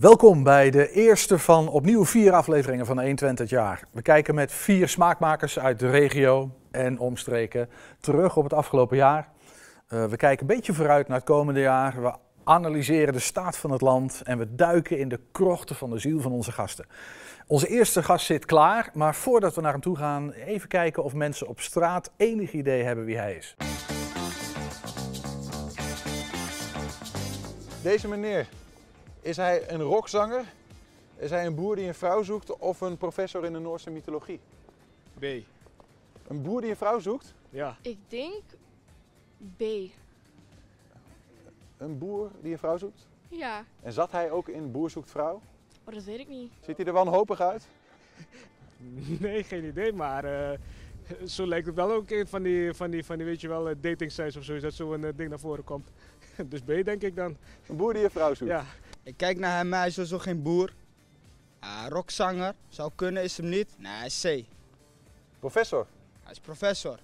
Welkom bij de eerste van opnieuw vier afleveringen van 120 het jaar. We kijken met vier smaakmakers uit de regio en omstreken terug op het afgelopen jaar. Uh, we kijken een beetje vooruit naar het komende jaar. We analyseren de staat van het land en we duiken in de krochten van de ziel van onze gasten. Onze eerste gast zit klaar, maar voordat we naar hem toe gaan, even kijken of mensen op straat enig idee hebben wie hij is. Deze meneer, is hij een rockzanger? Is hij een boer die een vrouw zoekt of een professor in de Noorse mythologie? B. Een boer die een vrouw zoekt? Ja. Ik denk B. Een boer die een vrouw zoekt? Ja. En zat hij ook in Boer zoekt vrouw? Oh, dat weet ik niet. Ziet hij er wanhopig uit? Nee, geen idee, maar uh, zo lijkt het wel ook een van die, van die, van die weet je wel, dating sites of zo, dat zo'n uh, ding naar voren komt. dus B denk ik dan. Een boer die een vrouw zoekt? Ja. Ik kijk naar hem, hij is sowieso geen boer. Uh, rockzanger, zou kunnen, is hem niet. Nee, hij is C. Professor? Hij is professor.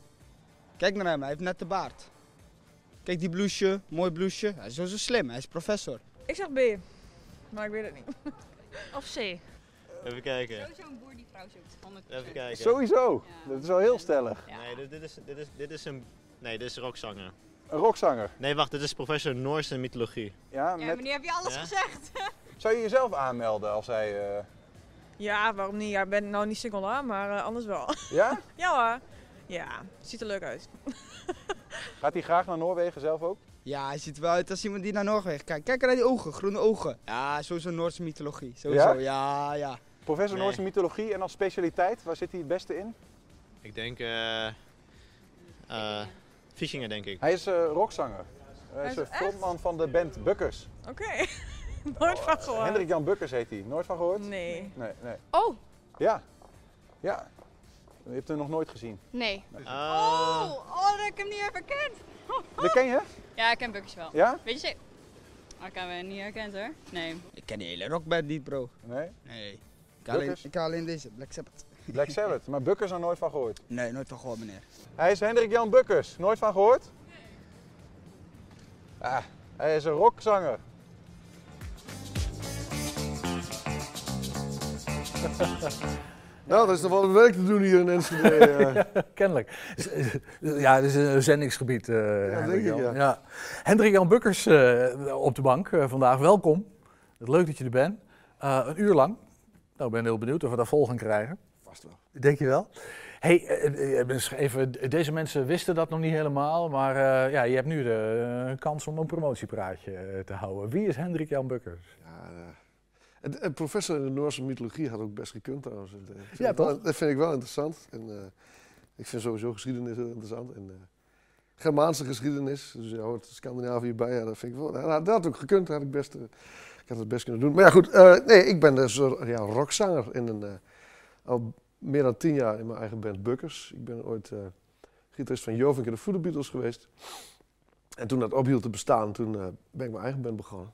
Kijk naar hem, hij heeft net de baard. Kijk die blouseje, mooi blouseje. Hij is sowieso slim, hij is professor. Ik zeg B, maar ik weet het niet. of C. Even kijken. Sowieso een boer die vrouw zoekt. 100%. Even kijken. Sowieso? Ja. Dat is wel heel stellig. Ja. Nee, dit, dit, is, dit, is, dit is een. Nee, dit is rockzanger. Een rockzanger? Nee, wacht, dit is professor Noorse mythologie. Ja, Ja, met... maar nu heb je alles Ja? gezegd. Zou je jezelf aanmelden als hij... eh, Ja, waarom niet? Ja, ik ben nou niet single maar eh, anders wel. Ja? ja hoor. Ja, ziet er leuk uit. Gaat hij graag naar Noorwegen zelf ook? Ja, hij ziet er wel uit als iemand die naar Noorwegen kijkt. Kijk naar die ogen, groene ogen. Ja, sowieso Noordse mythologie. Sowieso, Ja? ja, ja. Professor Nee. Noorse mythologie en als specialiteit, waar zit hij het beste in? Ik denk. eh eh Vissingen, denk ik. Hij is eh, rockzanger. Hij is echt? frontman van de band Bukkers. Oké. Nooit van gehoord. Hendrik Jan Bukkers heet hij. Nooit van gehoord? Nee. Nee, nee. Oh, Ja. Ja. Je hebt hem nog nooit gezien. nee. Eh, Oh, oh, dat ik hem niet heb herkend. Dat ken je? Ja, ik ken Bukkers wel. Ja? Weet je ze? Oh, ik heb hem niet herkend hoor. Nee. Ik ken die hele rockband niet, bro. Nee. Nee. Ik haal, alleen, ik haal alleen deze, Black Sabbath. Black Sabbath. Maar Bukkers nog nooit van gehoord. Nee, nooit van gehoord, meneer. Hij is Hendrik Jan Bukkers. Nooit van gehoord? Ah, hij is een rockzanger. Nou, dat is nog wel werk te doen hier in Enschede. eh. Kennelijk. Ja, het is een zendingsgebied. eh Hendrik denk ik, Jan. ja. Hendrik Jan Bukkers eh, op de bank vandaag. Welkom. Leuk dat je er bent. Eh, een uur lang. Nou, ik ben heel benieuwd of we daar vol gaan krijgen. Vast wel. Denk je wel? Hey, eh, eh, eens even, deze mensen wisten dat nog niet helemaal, maar eh, ja, je hebt nu de eh, kans om een promotiepraatje eh, te houden. Wie is Hendrik Jan Bukkers? Ja, eh, en, en professor in de Noorse mythologie had ook best gekund trouwens. Dat, eh, vind Ja, ik wel- toch? Dat vind ik wel interessant. En, eh, ik vind sowieso geschiedenis heel interessant. En, eh, Germaanse geschiedenis, dus je hoort Scandinavië bij, ja, dat vind ik wel. Nou, dat had ook gekund, had ik best, eh, ik had het best kunnen doen. Maar ja, goed, eh, nee, ik ben dus eh, ja, rockzanger in een, eh, al meer dan tien jaar in mijn eigen band Bukkers. Ik ben ooit eh gitarist van Jovink en de Beatles geweest. En toen dat ophield te bestaan, toen eh, ben ik mijn eigen band begonnen.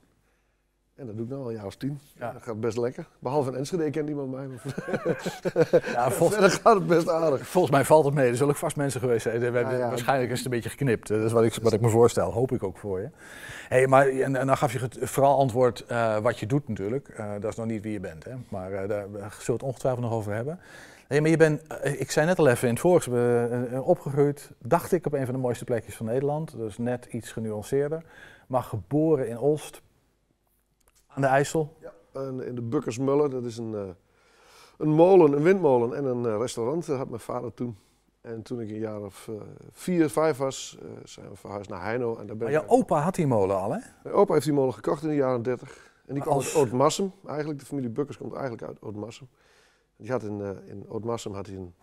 En dat doe ik nu al een jaar of tien. Ja. Dat gaat best lekker. Behalve in Enschede kent niemand mij. Ja, vol- verder gaat het best aardig. volgens mij valt het mee. Er zullen ook vast mensen geweest zijn. We hebben- Ja, ja. Waarschijnlijk is het een beetje geknipt. Dat is wat ik, wat ik me voorstel. Hoop ik ook voor je. Hey, maar, en, en dan gaf je het vooral antwoord eh, wat je doet natuurlijk. Eh, dat is nog niet wie je bent. Hè? Maar eh, daar zullen we het ongetwijfeld nog over hebben. Hey, maar je bent, ik zei net al even in het vorige, opgegroeid, dacht ik, op een van de mooiste plekjes van Nederland. Dus net iets genuanceerder. Maar geboren in Olst, aan de IJssel. En in de Bukkersmullen, dat is een, eh, een molen, een windmolen en een eh, restaurant. Dat had mijn vader toen. En toen ik een jaar of eh, vier, vijf was, zijn we verhuisd naar Heino. En daar ben Maar jouw opa had die molen al, hè? Mijn opa heeft die molen gekocht in de jaren 30. En die kwam Als- uit Oud-Massum. Eigenlijk, de familie Bukkers komt eigenlijk uit Oud-Massum. Die had in, eh in Oud-Massum had hij een...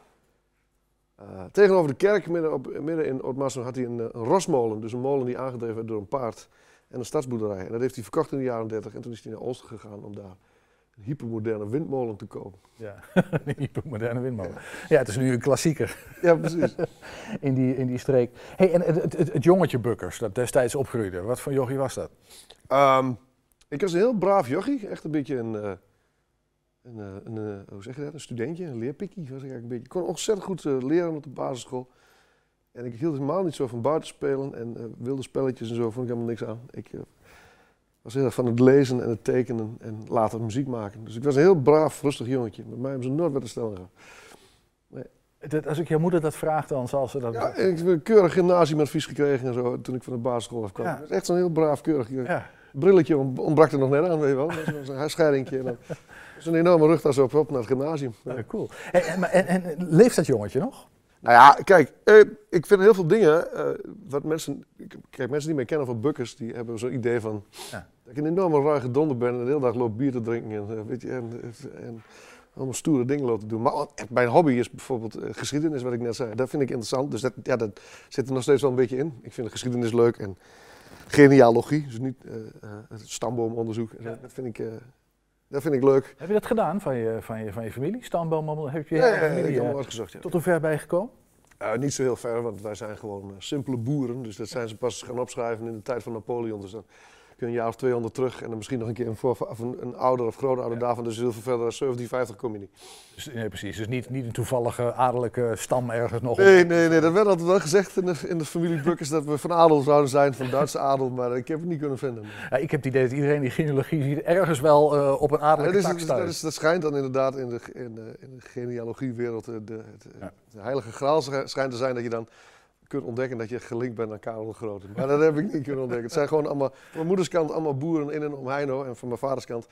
tegenover de kerk, midden, op, midden in Oud-Massum, had hij een, een rosmolen. Dus een molen die aangedreven werd door een paard. En een stadsboerderij. En dat heeft hij verkocht in de jaren 30. En toen is hij naar Oosten gegaan om daar een hypermoderne windmolen te kopen. Ja, een hypermoderne windmolen. Ja, het is nu een klassieker Ja, precies. in die, in die streek. Hey, en het, het, het jongetje Bukkers, dat destijds opgroeide, wat voor jochie was dat? Ehm, ik was een heel braaf jochie. Echt een beetje een, eh, een, eh, een, eh, hoe zeg je dat? Een studentje, een leerpikkie was ik eigenlijk een beetje. Ik kon ontzettend goed leren op de basisschool. En ik hield helemaal niet zo van buitenspelen en eh, wilde spelletjes en zo, vond ik helemaal niks aan. Ik, eh, was heel erg van het lezen en het tekenen en later muziek maken. Dus ik was een heel braaf, rustig jongetje. Met mij hebben ze nooit wat te stellen gehad. Dat- Als ik jouw moeder dat vraag, dan zal ze dat... Ja, ik heb een keurig gymnasiumadvies gekregen en zo, toen ik van de basisschool afkwam. Ja. Echt zo'n heel braaf, keurig. Ja. Brilletje ont- ontbrak er nog net aan, weet je wel. Dat was huisscheidingje. Een enorme rugtas op, op naar het gymnasium. Ja. Cool. En, en, en leeft dat jongetje nog? Nou ja, kijk, eh, ik vind heel veel dingen, eh, wat mensen, kijk, mensen die mij kennen van Bukkers, die hebben zo'n idee van, Ja. dat ik een enorme ruige donder ben en de hele dag loop bier te drinken en, eh, weet je, en, en allemaal stoere dingen lopen te doen. Maar mijn hobby is bijvoorbeeld geschiedenis, wat ik net zei. Dat vind ik interessant, dus dat, ja, dat zit er nog steeds wel een beetje in. Ik vind de geschiedenis leuk en genealogie, dus niet stamboomonderzoek, dat, vind ik, dat vind ik leuk. Heb je dat gedaan van je, van je, van je familie? Stamboom, heb je Ja, ik familie, heb eh, ja. tot hoe ver je gekomen? Eh, niet zo heel ver, want wij zijn gewoon eh, simpele boeren. Dus dat zijn ze pas gaan opschrijven in de tijd van Napoleon. Dus dan kun je een jaar of 200 terug en dan misschien nog een keer een, voor, of een, een ouder of grootouder daarvan. Dus heel veel verder dan 1750 kom je niet. Dus, nee, precies. Dus niet, niet een toevallige adellijke stam ergens nog. Nee, nee, nee. Dat werd altijd wel gezegd in de, in de familie Bukkers dat we van adel zouden zijn, van Duitse adel. Maar ik heb het niet kunnen vinden. Ja, ik heb het idee dat iedereen die genealogie ziet ergens wel eh, op een Ja, adellijke dat, is, tak dat, is, dat schijnt dan inderdaad in de, in de, in de genealogiewereld de, de, Ja. de heilige graal schij- schijnt te zijn dat je dan kunt ontdekken dat je gelinkt bent aan Karel de Grote. Maar dat heb ik niet kunnen ontdekken. Het zijn gewoon allemaal, van mijn moeders kant allemaal boeren in en om Heino en van mijn vaders kant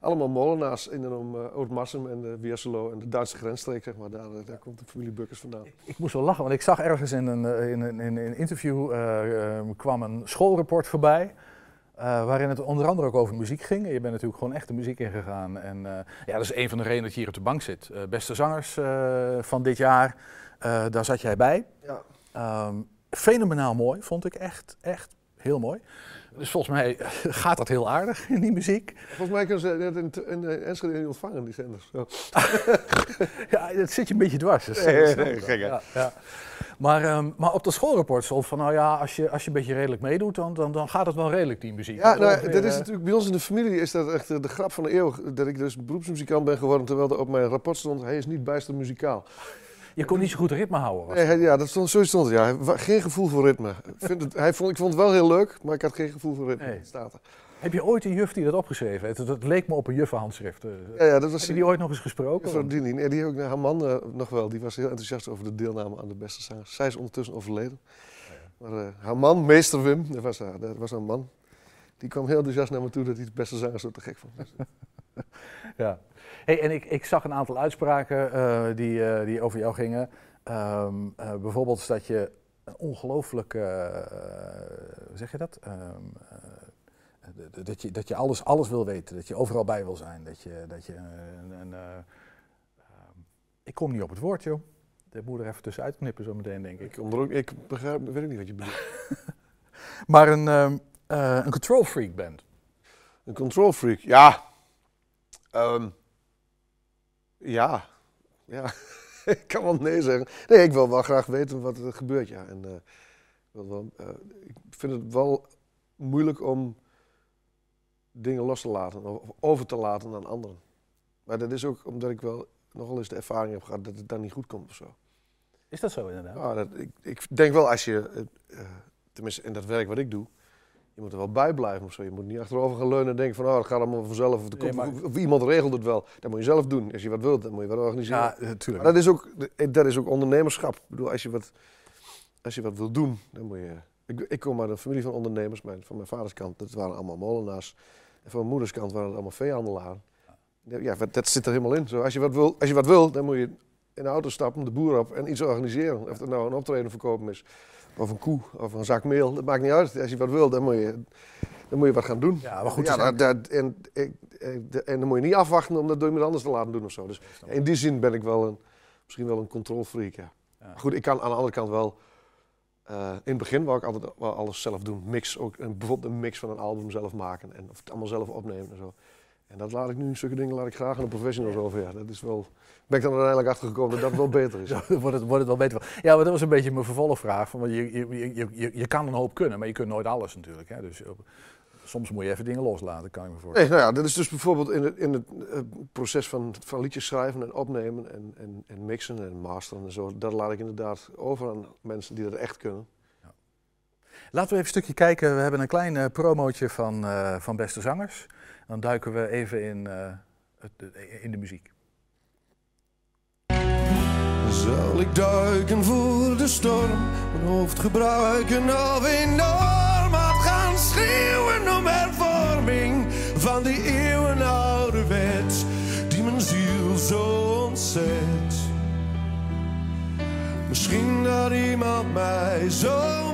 allemaal molenaars in en om uh, Oud-Marsum en de Wierselo en de Duitse grensstreek, zeg maar. Daar, eh, daar komt de familie Bukkers vandaan. Ik moest wel lachen, want ik zag ergens in een, eh, in een, in een interview eh, eh, kwam een schoolrapport voorbij. eh, waarin het onder andere ook over muziek ging. En je bent natuurlijk gewoon echt de muziek ingegaan. En eh, ja, dat is een van de redenen dat je hier op de bank zit. Eh, beste zangers eh, van dit jaar, eh, daar zat jij bij. Ja. Ehm, fenomenaal mooi, vond ik echt, echt heel mooi. Dus volgens mij gaat dat heel aardig in die muziek. Volgens mij kunnen ze dat in, in, in Enschede niet ontvangen, die zenders. Zo. Ja, dat zit je een beetje dwars. Is- Nee, gek, ja, ja. Maar, ehm, maar op dat schoolrapport stond van, nou ja, als je, als je een beetje redelijk meedoet, dan, dan, dan gaat het wel redelijk, die muziek. Ja, Dat nou, ongeveer, dat is eh, natuurlijk bij ons in de familie is dat echt eh, de grap van de eeuw. Dat ik dus beroepsmuzikant ben geworden terwijl er op mijn rapport stond: hij is niet bijster muzikaal. Je kon niet zo goed ritme houden. was Nee, ja, dat stond, zo stond het. Ja. Geen gevoel voor ritme. Ik Vind het, hij vond, ik vond het wel heel leuk, maar ik had geen gevoel voor ritme. Nee. Staat er. Heb je ooit een juf die dat opgeschreven heeft? Dat, leek me op een juffenhandschrift. eh. Ja, ja, dat was Heb je die ooit nog eens gesproken? Dini. Nee, die heb ik, haar man eh, nog wel. Die was heel enthousiast over de deelname aan de beste zangers. Zij is ondertussen overleden. Maar eh, haar man, meester Wim, dat was, haar, dat was haar man. Die kwam heel enthousiast naar me toe dat hij de beste zangers zo te gek vond. Ja. Hey, en ik, ik zag een aantal uitspraken eh, die, eh, die over jou gingen. Ehm, eh, bijvoorbeeld dat je een ongelooflijk, hoe zeg je dat? Ehm, eh, dat je, dat je alles, alles wil weten, dat je overal bij wil zijn. Dat je, dat je een, een, eh, ehm, ik kom niet op het woord, joh. De moeder even tussenuit knippen zo meteen, denk ik. ik, ik begrijp, weet ik niet wat je bedoelt. Maar een, eh, een control freak bent. Een control freak, ja. Ehm, ja. Ja. ik kan wel nee zeggen. Nee, ik wil wel graag weten wat er gebeurt, ja. En, eh, wel, eh, ik vind het wel moeilijk om dingen los te laten of over te laten aan anderen. Maar dat is ook omdat ik wel nogal eens de ervaring heb gehad dat het dan niet goed komt of zo. Is dat zo inderdaad? Ja, dat, ik, ik denk wel als je, eh, tenminste in dat werk wat ik doe, je moet er wel bij blijven of zo. Je moet niet achterover gaan leunen en denken van, oh, dat gaat allemaal vanzelf. Of, Nee, maar- of, iemand regelt het wel. Dat moet je zelf doen. Als je wat wilt, dan moet je wat organiseren. Ja, natuurlijk. Maar dat is ook, dat is ook ondernemerschap. Ik bedoel, als je wat, als je wat wil doen, dan moet je... Ik, ik kom uit een familie van ondernemers. Mijn, van mijn vaders kant, dat waren allemaal molenaars. En van mijn moeders kant waren het allemaal veehandelaren. Ja, dat zit er helemaal in. Zo, als, je wat wil, als je wat wil, dan moet je in de auto stappen, de boer op en iets organiseren. Of het nou een optreden verkopen is, of een koe, of een zak meel. Dat maakt niet uit. Als je wat wil, dan moet je, dan moet je wat gaan doen. Ja, maar goed, Ja, dat, dat- en, en dan moet je niet afwachten om dat door iemand anders te laten doen of zo. Dus in die zin ben ik wel een, misschien wel een controlfreak, ja. Ja. Goed, ik kan aan de andere kant wel... eh, in het begin wou ik altijd wel alles zelf doen. Mix, ook, bijvoorbeeld een mix van een album zelf maken. En of het allemaal zelf opnemen en zo. En dat laat ik nu, zulke dingen laat ik graag aan de professionals over. Ja, dat is wel... Ben ik dan uiteindelijk achtergekomen dat dat wel beter is. Wordt het, wordt het wel beter. Ja, maar dat was een beetje mijn vervolgvraag. Van, want je, je, je, je, je kan een hoop kunnen, maar je kunt nooit alles natuurlijk. Hè? Dus soms moet je even dingen loslaten, kan ik me voorstellen. Nee, nou ja, dat is dus bijvoorbeeld in het, in het eh, proces van, van liedjes schrijven en opnemen en, en, en mixen en masteren en zo. Dat laat ik inderdaad over aan mensen die dat echt kunnen. Laten we even een stukje kijken. We hebben een klein eh, promootje van, eh, van Beste Zangers. Dan duiken we even in, eh, het, in de muziek. Zal ik duiken voor de storm, mijn hoofd gebruiken of enorm hard gaan schreeuwen om hervorming van die eeuwenoude wet die mijn ziel zo ontzet. Misschien dat iemand mij zomaar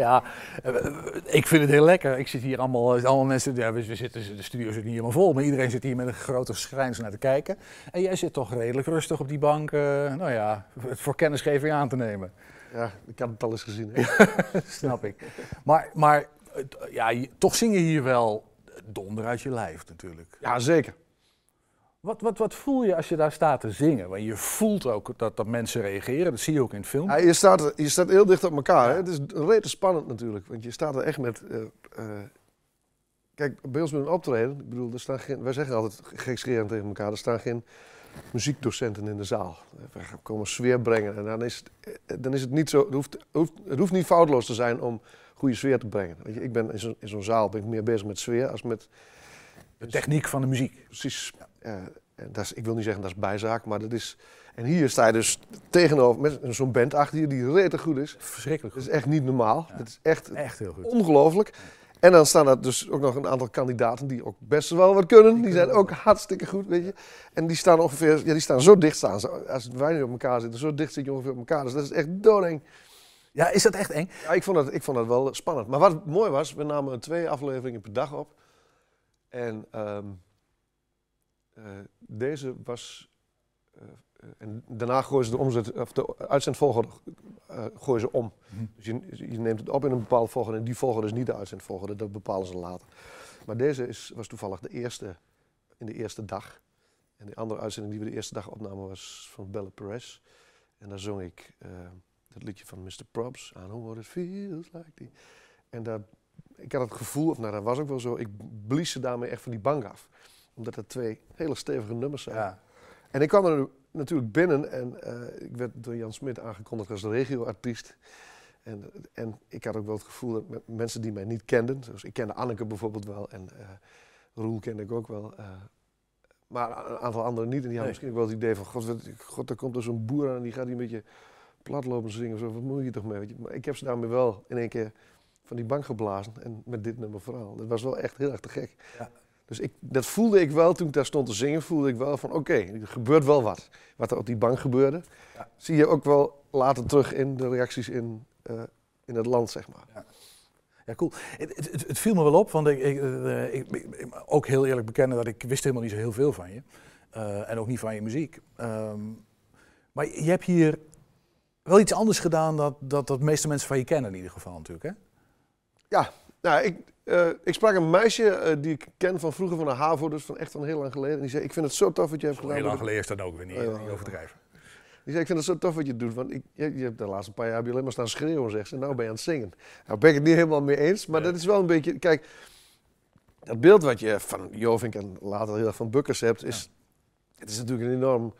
Ja, eh, ik vind het heel lekker. Ik zit hier allemaal, allemaal mensen, ja, we we zitten, de studio zit niet helemaal vol, maar iedereen zit hier met een grote schrijns naar te kijken. En jij zit toch redelijk rustig op die bank, eh, nou ja, het voor kennisgeving aan te nemen. Ja, ik had het al eens gezien. hè. Snap ik. Maar, maar ja, toch zing je hier wel donder uit je lijf natuurlijk. Ja, zeker. Wat, wat, wat voel je als je daar staat te zingen? Want je voelt ook dat, dat mensen reageren, dat zie je ook in het film. Ja, je, staat, je staat heel dicht op elkaar. Hè? Het is rete spannend natuurlijk. Want je staat er echt met. eh, eh, kijk, bij ons met een optreden. Ik bedoel, er staan geen, wij zeggen altijd gekscherend tegen elkaar. Er staan geen muziekdocenten in de zaal. We komen sfeer brengen. En dan is, het, eh, dan is het niet zo. Het hoeft, hoeft, het hoeft niet foutloos te zijn om goede sfeer te brengen. Weet je, ik ben in zo'n zaal ben ik meer bezig met sfeer als met. De techniek van de muziek. Precies. Dat is, ik wil niet zeggen dat is bijzaak, maar dat is. En hier sta je dus tegenover met zo'n band achter je die rete goed is. Verschrikkelijk Dat goed. is echt niet normaal. Dat is echt Echt heel goed. ongelooflijk. En dan staan er dus ook nog een aantal kandidaten die ook best wel wat kunnen. Die zijn ook hartstikke goed, weet je. En die staan ongeveer, ja, die staan zo dicht staan. Als wij nu op elkaar zitten, zo dicht zit je ongeveer op elkaar. Dus dat is echt doodeng. Ja, is dat echt eng? Ja, ik vond, dat, ik vond dat wel spannend. Maar wat mooi was, we namen twee afleveringen per dag op. En ehm, eh, deze was... eh, eh, en daarna gooien ze de, omzet, of de uitzendvolgorde eh, gooien ze om. Mhm. Dus je, je neemt het op in een bepaalde volgorde. En die volgorde is niet de uitzendvolgorde, dat bepalen ze later. Maar deze is, was toevallig de eerste in de eerste dag. En de andere uitzending die we de eerste dag opnamen was van Belle Perez. En daar zong ik eh, dat liedje van Mr. Probs, I know what it feels like. Die. En daar, ik had het gevoel, of nou dat was ook wel zo, ik blies ze daarmee echt van die bank af. Omdat het twee hele stevige nummers zijn. Ja. En ik kwam er natuurlijk binnen en eh, ik werd door Jan Smit aangekondigd als regioartiest. En, en ik had ook wel het gevoel dat mensen die mij niet kenden, zoals ik kende Anneke bijvoorbeeld wel en eh Roel kende ik ook wel. eh, maar een aantal anderen niet. En die hadden Nee. misschien ook wel het idee van, god, wat, god daar komt er zo'n boer aan en die gaat hier een beetje plat lopen zingen. Of zo. Wat moet je toch mee? Maar ik heb ze daarmee wel in één keer van die bank geblazen. En met dit nummer vooral. Dat was wel echt heel erg te gek. Ja. Dus ik, dat voelde ik wel toen ik daar stond te zingen. Voelde ik wel van oké, er gebeurt wel wat. Wat er op die bank gebeurde. Ja. Zie je ook wel later terug in de reacties in, eh, in het land, zeg maar. Ja, cool. Het, het, het- viel me wel op, want ik, ik, eh, ik, ik- ik- ook heel eerlijk bekennen dat ik wist helemaal niet zo heel veel van je. Eh, en ook niet van je muziek. Ehm, maar je hebt hier wel iets anders gedaan dan dat, dat de meeste mensen van je kennen in ieder geval natuurlijk, hè? Nou, ik, eh, ik sprak een meisje eh, die ik ken van vroeger van de HAVO, dus van echt van heel lang geleden. En die zei, ik vind het zo tof wat je hebt gedaan. Heel lang geleden is dat ook weer niet, Oh, ja, niet ja. overdrijven. Die zei, ik vind het zo tof wat je doet, want ik, je, je hebt de laatste paar jaar heb je alleen maar staan schreeuwen, zegt ze. En nou ben je aan het zingen. Nou ben ik het niet helemaal mee eens, maar Nee. dat is wel een beetje... Kijk, dat beeld wat je van Jovink en later heel erg van Bukkers hebt, is... Het is natuurlijk een enorm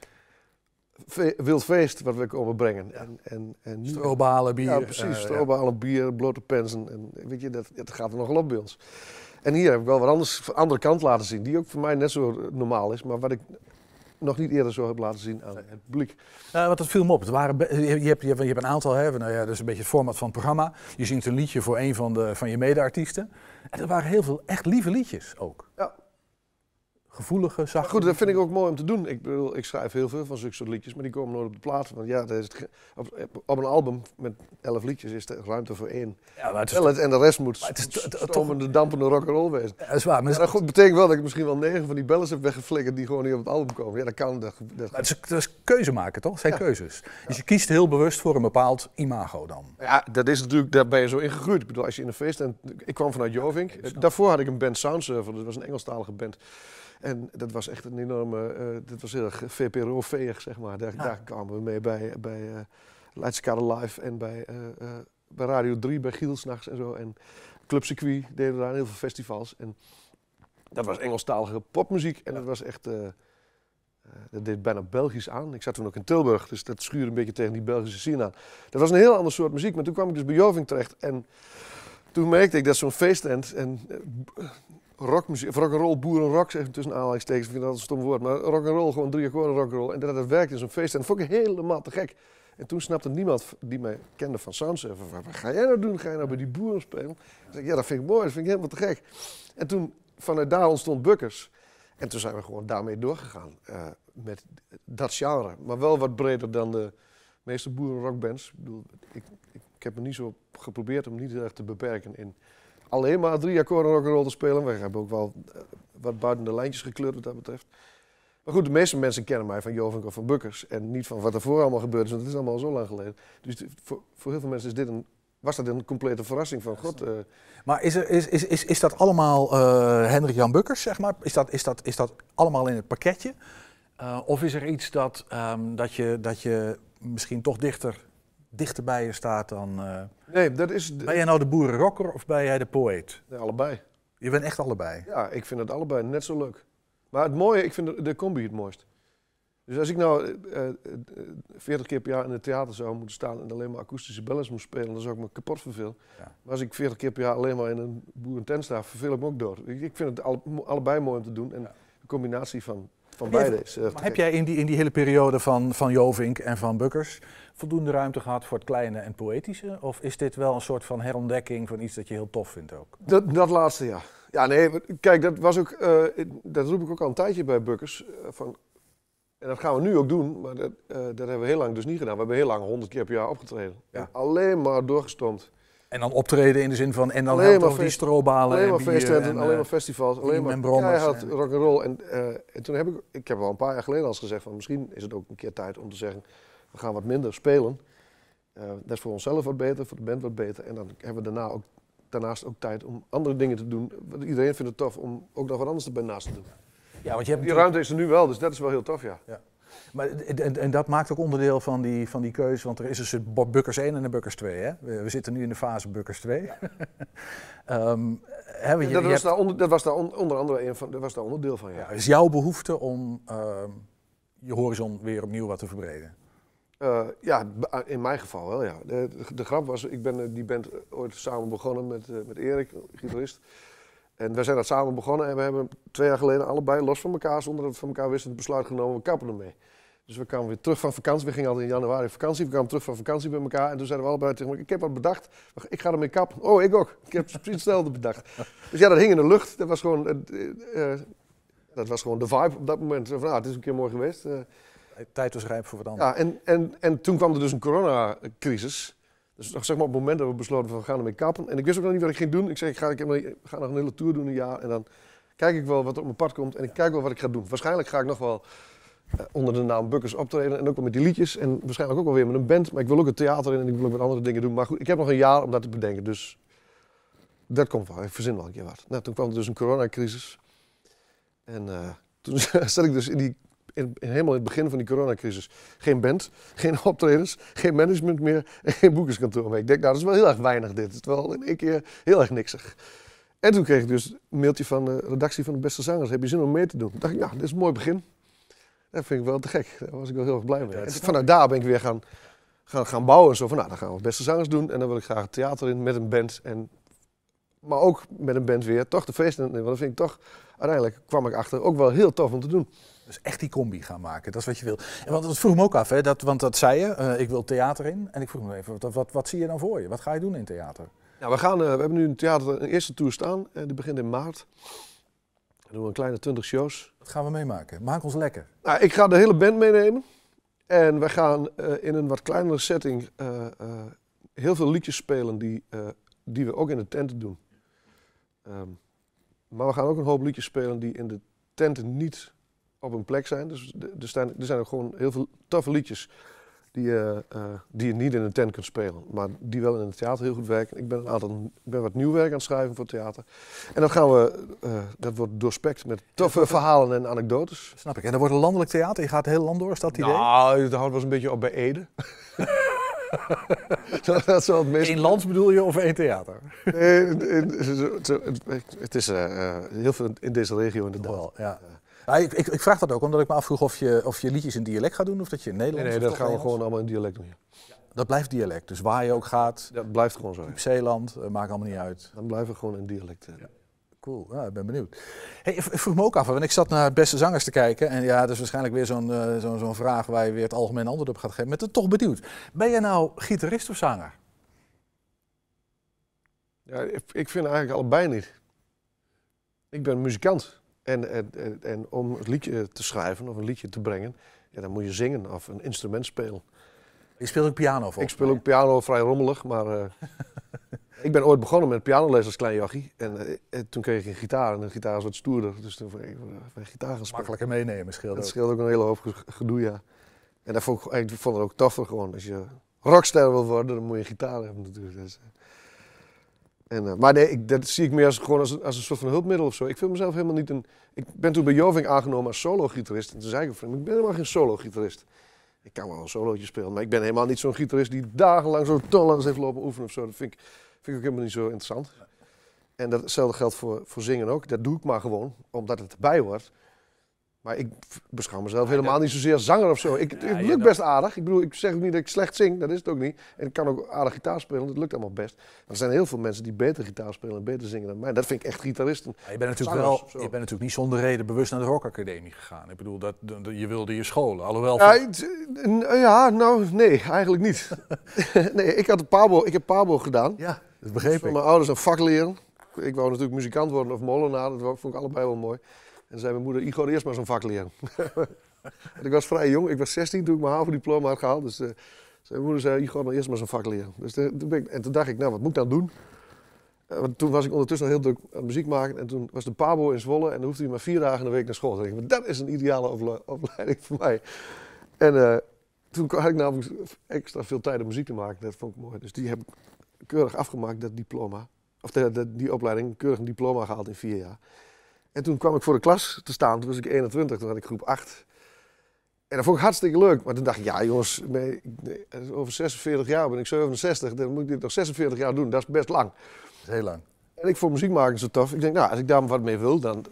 fe- wild feest wat we komen brengen. En, en, en nu- Strobalen, bier. ja, precies. eh, Strobalen, bier, blote pensen. En weet je, dat, dat gaat er nogal op bij ons. En hier heb ik wel wat anders, andere kant laten zien, die ook voor mij net zo normaal is, maar wat ik nog niet eerder zo heb laten zien aan het publiek. Nou, wat het viel me op. Het waren hebt, je, hebt, je hebt een aantal, hè, nou ja, dat is een beetje het format van het programma. Je zingt een liedje voor een van, de, van je mede-artiesten. En er waren heel veel echt lieve liedjes ook. Ja. Gevoelige, zachte... Goed, dat vind ik ook mooi om te doen. Ik, bedoel, ik schrijf heel veel van zulke soort liedjes, maar die komen nooit op de plaat. Want ja, dat is het op, een album met elf liedjes is er ruimte voor één. Ja, maar het is en de rest moet het is stromende, dampende rock'n'roll wezen. Ja, dat is waar, maar dat goed, betekent wel dat ik misschien wel negen van die bellers heb weggeflikkerd die gewoon niet op het album komen. Ja, dat kan. Dat, dat- maar het is, is keuze maken, toch? Het zijn Ja. keuzes. Dus je kiest heel bewust voor een bepaald imago dan. Ja, dat is natuurlijk, daar ben je zo in gegroeid. Ik bedoel, als je in een feest... En ik kwam vanuit Jovink. Daarvoor had ik een band Soundsurfer, dat was een Engelstalige band. En dat was echt een enorme, eh dat was heel erg VPRO-veeg, zeg maar. Daar, Ja. daar kwamen we mee bij, bij uh, Leidskade Live en bij, eh, bij Radio 3, bij Giel s'nachts en zo. En Club Circuit deden daar heel veel festivals. En dat was Engelstalige popmuziek en dat was echt... dat deed bijna Belgisch aan. Ik zat toen ook in Tilburg, dus dat schuurde een beetje tegen die Belgische scene aan. Dat was een heel ander soort muziek, maar toen kwam ik dus bij Joving terecht. En toen merkte ik dat zo'n feesttent en rockmuziek, rock'n'roll, boerenrock, zeg ik tussen aanhalingstekens, ik vind dat een stom woord, maar rock'n'roll, gewoon drie akkoorden rock'n'roll. En dat het werkte in zo'n feesttent, vond ik helemaal te gek. En toen snapte niemand die mij kende van Soundsurfer, wat ga jij nou doen? Ga je nou bij die boeren spelen? Ik zei, ja, dat vind ik mooi, dat vind ik helemaal te gek. En toen, vanuit daar ontstond Bukkers. En toen zijn we gewoon daarmee doorgegaan. eh, met dat genre. Maar wel wat breder dan de meeste boerenrockbands. Ik bedoel, ik, ik, ik heb me niet zo geprobeerd om niet te beperken in alleen maar drie akkoorden rock'n'roll te spelen. We hebben ook wel eh, wat buiten de lijntjes gekleurd wat dat betreft. Maar goed, de meeste mensen kennen mij van Jovink of van Bukkers. En niet van wat er voor allemaal gebeurd is, want het is allemaal zo lang geleden. Dus voor, voor heel veel mensen is dit een, was dat een complete verrassing van God. eh, Maar is, er, is, is, is, is dat allemaal eh, Hendrik Jan Bukkers, zeg maar? Is dat, is, dat, is dat allemaal in het pakketje? Eh, of is er iets dat, ehm, dat, je, dat je misschien toch dichter, dichter bij je staat dan... eh, nee, dat is ben jij nou de boerenrocker of ben jij de poëet? nee, allebei. Je bent echt allebei. Ja, ik vind het allebei net zo leuk. Maar het mooie, ik vind de, de combi het mooist. Dus als ik nou eh, eh, 40 keer per jaar in het theater zou moeten staan en alleen maar akoestische bellers moest spelen, dan zou ik me kapot vervelen. Ja. Maar als ik 40 keer per jaar alleen maar in een boerentent sta, verveel ik me ook door. Ik, ik vind het alle- allebei mooi om te doen. En de combinatie van, van Heb jij- beide is. eh, Maar heb jij in die, in die hele periode van, van Jovink en van Bukkers voldoende ruimte gehad voor het kleine en poëtische? Of is dit wel een soort van herontdekking van iets dat je heel tof vindt ook? Dat, dat laatste, ja. Ja, nee, kijk, dat was ook, eh, dat roep ik ook al een tijdje bij Bukkers. eh, van, en dat gaan we nu ook doen, maar dat, dat hebben we heel lang dus niet gedaan. We hebben heel lang honderd keer per jaar opgetreden. Ja. En alleen maar doorgestomd. En dan optreden in de zin van, en dan Alleen maar die strobalen Alleen en maar bier feesttenten, en, alleen eh, maar festivals, alleen maar keihard en- rock'n'roll. En, eh, en toen heb ik, ik heb al een paar jaar geleden al eens gezegd van misschien is het ook een keer tijd om te zeggen, we gaan wat minder spelen. Eh, dat is voor onszelf wat beter, voor de band wat beter. En dan hebben we daarna ook, daarnaast ook tijd om andere dingen te doen. Want Iedereen vindt het tof om ook nog wat anders erbij naast te doen. Ja, want je hebt Die ruimte is er nu wel, dus dat is wel heel tof, ja. Maar, en, en dat maakt ook onderdeel van die, van die keuze, want er is dus een Bo- Bukkers 1 en een Bukkers 2. Hè? We, we zitten nu in de fase Bukkers 2. Ehm, hè, je- dat, je was hebt- daar onder, dat was daar on- onder andere een van, dat was daar onderdeel van, ja. ja, is jouw behoefte om ehm, je horizon weer opnieuw wat te verbreden? Eh, ja, b- in mijn geval wel, ja. De, de, de grap was, ik ben eh, die band ooit samen begonnen met, eh, met Erik, gitarist. En wij zijn dat samen begonnen en we hebben twee jaar geleden allebei los van elkaar, zonder dat we van elkaar wisten, het besluit genomen, we kappen ermee. Dus we kwamen weer terug van vakantie, we gingen altijd in januari op vakantie, we kwamen terug van vakantie bij elkaar en toen zeiden we allebei tegen elkaar, ik heb wat bedacht, ik ga ermee kappen. Oh, ik ook. Ik heb precies hetzelfde bedacht. Dus ja, dat hing in de lucht, dat was gewoon, eh, eh, dat was gewoon de vibe op dat moment. Van, ah, het is een keer mooi geweest. eh. Tijd was rijp voor wat anders. Ja, en, en, en toen kwam er dus een coronacrisis. Dus zeg maar op het moment dat we besloten van we gaan ermee kappen. En ik wist ook nog niet wat ik ging doen. Ik zei, ik ga, ik ga nog een hele tour doen een jaar. En dan kijk ik wel wat er op mijn pad komt. En ik kijk wel wat ik ga doen. Waarschijnlijk ga ik nog wel eh, onder de naam Bukkers optreden. En ook wel met die liedjes. En waarschijnlijk ook wel weer met een band. Maar ik wil ook het theater in en ik wil ook wat andere dingen doen. Maar goed, ik heb nog een jaar om dat te bedenken. Dus dat komt wel. Ik verzin wel een keer wat. Nou, toen kwam er dus een coronacrisis. En eh, toen zat ik dus in die, in, helemaal in het begin van die coronacrisis. Geen band, geen optredens, geen management meer en geen boekerskantoor meer. Ik denk, nou, dat is wel heel erg weinig dit. Het is wel in één keer heel erg niksig. En toen kreeg ik dus een mailtje van de redactie van de Beste Zangers. Heb je zin om mee te doen? Toen dacht ik, ja, dit is een mooi begin. Dat vind ik wel te gek. Daar was ik wel heel erg blij mee. en vanuit daar ben ik weer gaan, gaan, gaan bouwen. Zo van, nou, dan gaan we Beste Zangers doen. En dan wil ik graag het theater in met een band. En, maar ook met een band weer. Toch de feesten. Want dat vind ik toch, uiteindelijk kwam ik achter, ook wel heel tof om te doen. Dus echt die combi gaan maken, dat is wat je wil. En want dat vroeg me ook af, hè, dat, want dat zei je, eh, ik wil theater in. En ik vroeg me even, wat, wat, wat zie je dan voor je? Wat ga je doen in theater? Ja, we, gaan, eh, we hebben nu een theater, een eerste tour staan. en die begint in maart. Dan doen we een kleine 20 shows. Dat gaan we meemaken. Maak ons lekker. Nou, ik ga de hele band meenemen. En we gaan eh, in een wat kleinere setting eh, eh, heel veel liedjes spelen die, eh, die we ook in de tenten doen. Ehm, maar we gaan ook een hoop liedjes spelen die in de tenten niet op een plek zijn. Dus er zijn, er zijn ook gewoon heel veel toffe liedjes die, eh, die je niet in een tent kunt spelen. Maar die wel in het theater heel goed werken. Ik ben, een aantal, ik ben wat nieuw werk aan het schrijven voor het theater. En dat, gaan we, eh, dat wordt doorspekt met toffe verhalen en anekdotes. Snap ik. En dan wordt een landelijk theater. Je gaat het hele land door, is dat idee? Nou, dat houdt wel eens een beetje op bij Ede. dat, dat is wel het meest... Eén land bedoel je of één theater? Nee, in- in- het- is eh, eh, heel veel in deze regio inderdaad. Wel, ja. Ja, ik, ik, ik vraag dat ook omdat ik me afvroeg of je, of je liedjes in dialect gaat doen of dat je in Nee, Nederlands nee, of dat gaan we gewoon allemaal in dialect doen. ja. Dat blijft dialect. Dus waar je ook gaat, Dat blijft gewoon zo. Zeeland, eh, maakt allemaal niet uit. Dan blijven we gewoon in dialect. Cool, ja, ik ben benieuwd. Hey, ik vroeg me ook af, want ik zat naar beste zangers te kijken. En ja, dat is waarschijnlijk weer zo'n eh, zo'n vraag waar je weer het algemeen antwoord op gaat geven. Maar toch benieuwd. Ben je nou gitarist of zanger? Ja, ik, vind eigenlijk allebei niet. Ik ben muzikant. En, en, en, en om een liedje te schrijven of een liedje te brengen, ja, dan moet je zingen of een instrument spelen. Je speelt ook piano voor. Ik speel ook piano vrij rommelig, maar eh, ik ben ooit begonnen met pianoles als klein jochie. En, eh, en toen kreeg ik een gitaar en de gitaar is wat stoerder. Dus toen ben ik eh, bij gitaar. Makkelijker meenemen, scheelt Dat scheelt ook een hele hoop ge- gedoe, ja. En dat vond ik, ik vond het ook toffer gewoon. Als je rockster wil worden, dan moet je een gitaar hebben natuurlijk. Dus, en, maar nee, ik, dat zie ik meer als, gewoon als, een- als een soort van hulpmiddel of zo. Ik vind mezelf helemaal niet een... Ik ben toen bij Joving aangenomen als solo-gitarist. En toen zei ik van, ik ben helemaal geen solo-gitarist. Ik kan wel een solootje spelen, maar ik ben helemaal niet zo'n gitarist die dagenlang zo tonlans heeft lopen oefenen of zo. Dat vind ik, vind ik ook helemaal niet zo interessant. En datzelfde geldt voor, voor zingen ook. Dat doe ik maar gewoon, omdat het erbij hoort. Maar ik beschouw mezelf helemaal niet zozeer zanger of zo. Ik, het lukt best aardig. Ik bedoel, ik zeg ook niet dat ik slecht zing, dat is het ook niet. En ik kan ook aardig gitaar spelen, dat lukt allemaal best. Maar er zijn heel veel mensen die beter gitaar spelen en beter zingen dan mij. Dat vind ik echt gitaristen. Ja, je bent natuurlijk wel, je bent natuurlijk niet zonder reden bewust naar de rockacademie gegaan. Ik bedoel, dat, je wilde je scholen. Alhoewel, Ja, eh, ja, nou, nee, eigenlijk niet. nee, ik, had Pabo, ik heb Pabo gedaan. ja, dat begreep Van ik. mijn ouders een vak leren. Ik wou natuurlijk muzikant worden of molenaar. Dat vond ik allebei wel mooi. En zei mijn moeder, Igor, eerst maar zo'n vak leren. en ik was vrij jong. Ik was 16 toen ik mijn HAVO-diploma had gehaald. Dus eh, zei mijn moeder, zei, Igor, nou eerst maar zo'n vak leren. Dus eh, en toen dacht ik, nou, wat moet ik dan doen? Eh, want toen was ik ondertussen al heel druk aan muziek maken. En toen was de Pabo in Zwolle. En dan hoefde hij maar vier dagen in de week naar school. Toen ik, dat is een ideale ople- opleiding voor mij. En toen had ik namelijk extra veel tijd om muziek te maken. Dat vond ik mooi. Dus die heb ik keurig afgemaakt, dat diploma. Of die opleiding, keurig een diploma gehaald in vier jaar. En toen kwam ik voor de klas te staan, toen was ik 21, toen had ik groep 8. En dat vond ik hartstikke leuk. Maar toen dacht ik, ja jongens, nee, over 46 jaar ben ik 67, dan moet ik dit nog 46 jaar doen. Dat is best lang. Dat is heel lang. En ik vond muziek maken zo tof. Ik denk, nou, als ik daar wat mee wil, dan,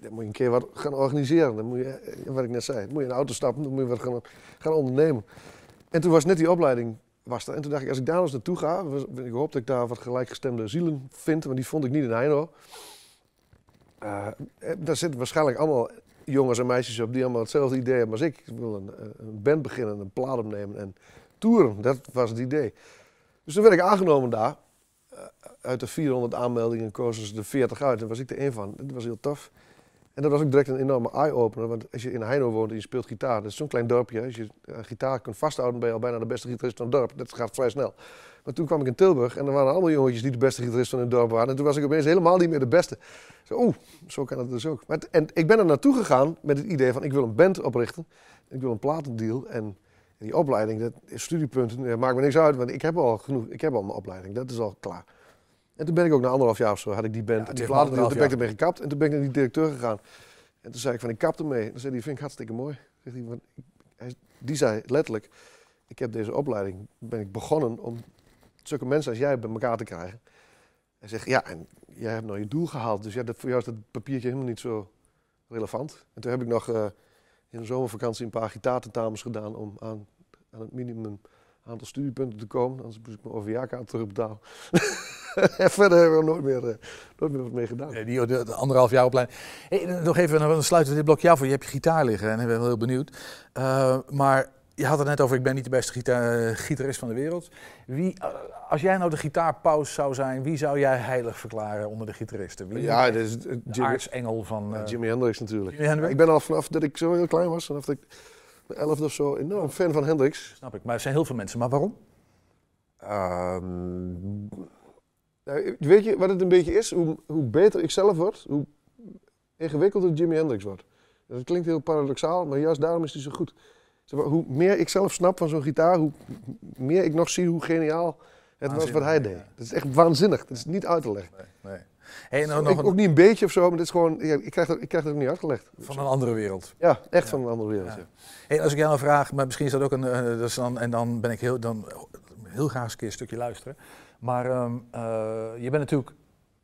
dan moet je een keer wat gaan organiseren. Dan moet je, eh, wat ik net zei, dan moet je in een auto stappen, dan moet je wat gaan, gaan ondernemen. En toen was net die opleiding was er. En toen dacht ik, als ik daar eens naartoe ga, ik hoop dat ik daar wat gelijkgestemde zielen vind, want die vond ik niet in Heino. Eh, daar zitten waarschijnlijk allemaal jongens en meisjes op die allemaal hetzelfde idee hebben als ik. Ik wil een, eh, een band beginnen, een plaat opnemen en toeren. Dat was het idee. Dus toen werd ik aangenomen daar. Uit de 400 aanmeldingen kozen ze er 40 uit. En was ik er één van. Dat was heel tof. En dat was ook direct een enorme eye-opener. Want als je in Heino woont en je speelt gitaar, dat is zo'n klein dorpje. Als je eh, gitaar kunt vasthouden, ben je al bijna de beste gitarist van het dorp. Dat gaat vrij snel. Maar toen kwam ik in Tilburg en er waren allemaal jongetjes die de beste gitarist van het dorp waren. En toen was ik opeens helemaal niet meer de beste. Zo, oeh, zo kan het dus ook. Maar het- en ik ben er naartoe gegaan met het idee van ik wil een band oprichten. Ik wil een platendeal. En die opleiding, dat is studiepunten, maakt me niks uit. Want ik heb al genoeg, ik heb al mijn opleiding. Dat is al klaar. En toen ben ik ook na anderhalf jaar of zo, had ik die band, Ja, het die platendeal, toen ben ik ermee gekapt. En toen ben ik naar die directeur gegaan. En toen zei ik van, ik kap ermee. Dan zei hij, vind ik hartstikke mooi. Zegt hij- die zei letterlijk, ik heb deze opleiding, ben ik begonnen om zulke mensen als jij bij elkaar te krijgen. Hij zegt, ja, en jij hebt nou je doel gehaald, dus ja, dat, voor jou is dat papiertje helemaal niet zo relevant. En toen heb ik nog eh, in de zomervakantie een paar gitaartentamens gedaan om aan, aan het minimum aantal studiepunten te komen. Anders moest ik mijn OVA-kaart terugbetalen. en verder hebben we nooit meer, eh, nooit meer wat mee gedaan. Die, de, de anderhalf jaar opleiding. Hey, nog even, dan sluiten we dit blokje af. want Je hebt je gitaar liggen en ik ben wel heel benieuwd. Eh, maar je had het net over, ik ben niet de beste gita- eh, gitarist van de wereld. Wie, eh, als jij nou de gitaarpaus zou zijn, wie zou jij heilig verklaren onder de gitaristen? Wie Ja, dat is het- de aartsengel van... eh, Jimi Hendrix natuurlijk. Jimi Hendrix? Ik ben al vanaf dat ik zo heel klein was, vanaf dat ik elfde of zo, enorm fan van Hendrix. Snap ik, maar er zijn heel veel mensen. Maar waarom? Ehm, nou, weet je wat het een beetje is? Hoe, hoe beter ik zelf word, hoe ingewikkelder Jimi Hendrix wordt. Dat klinkt heel paradoxaal, maar juist daarom is hij zo goed. Hoe meer ik zelf snap van zo'n gitaar, hoe meer ik nog zie hoe geniaal het was wat hij deed. ja. Dat is echt waanzinnig. Dat is niet uit te leggen. Nee. Hey, nou, nog ik, een- ook niet een beetje of zo, maar dit is gewoon, ja, ik, krijg dat, ik krijg dat ook niet uitgelegd. van een andere wereld. Ja, echt van een andere wereld. Hey, als ik jou nou vraag, maar misschien is dat ook een. eh, dan, en dan ben ik heel, dan, heel graag eens een keer een stukje luisteren. Maar ehm, eh, je bent natuurlijk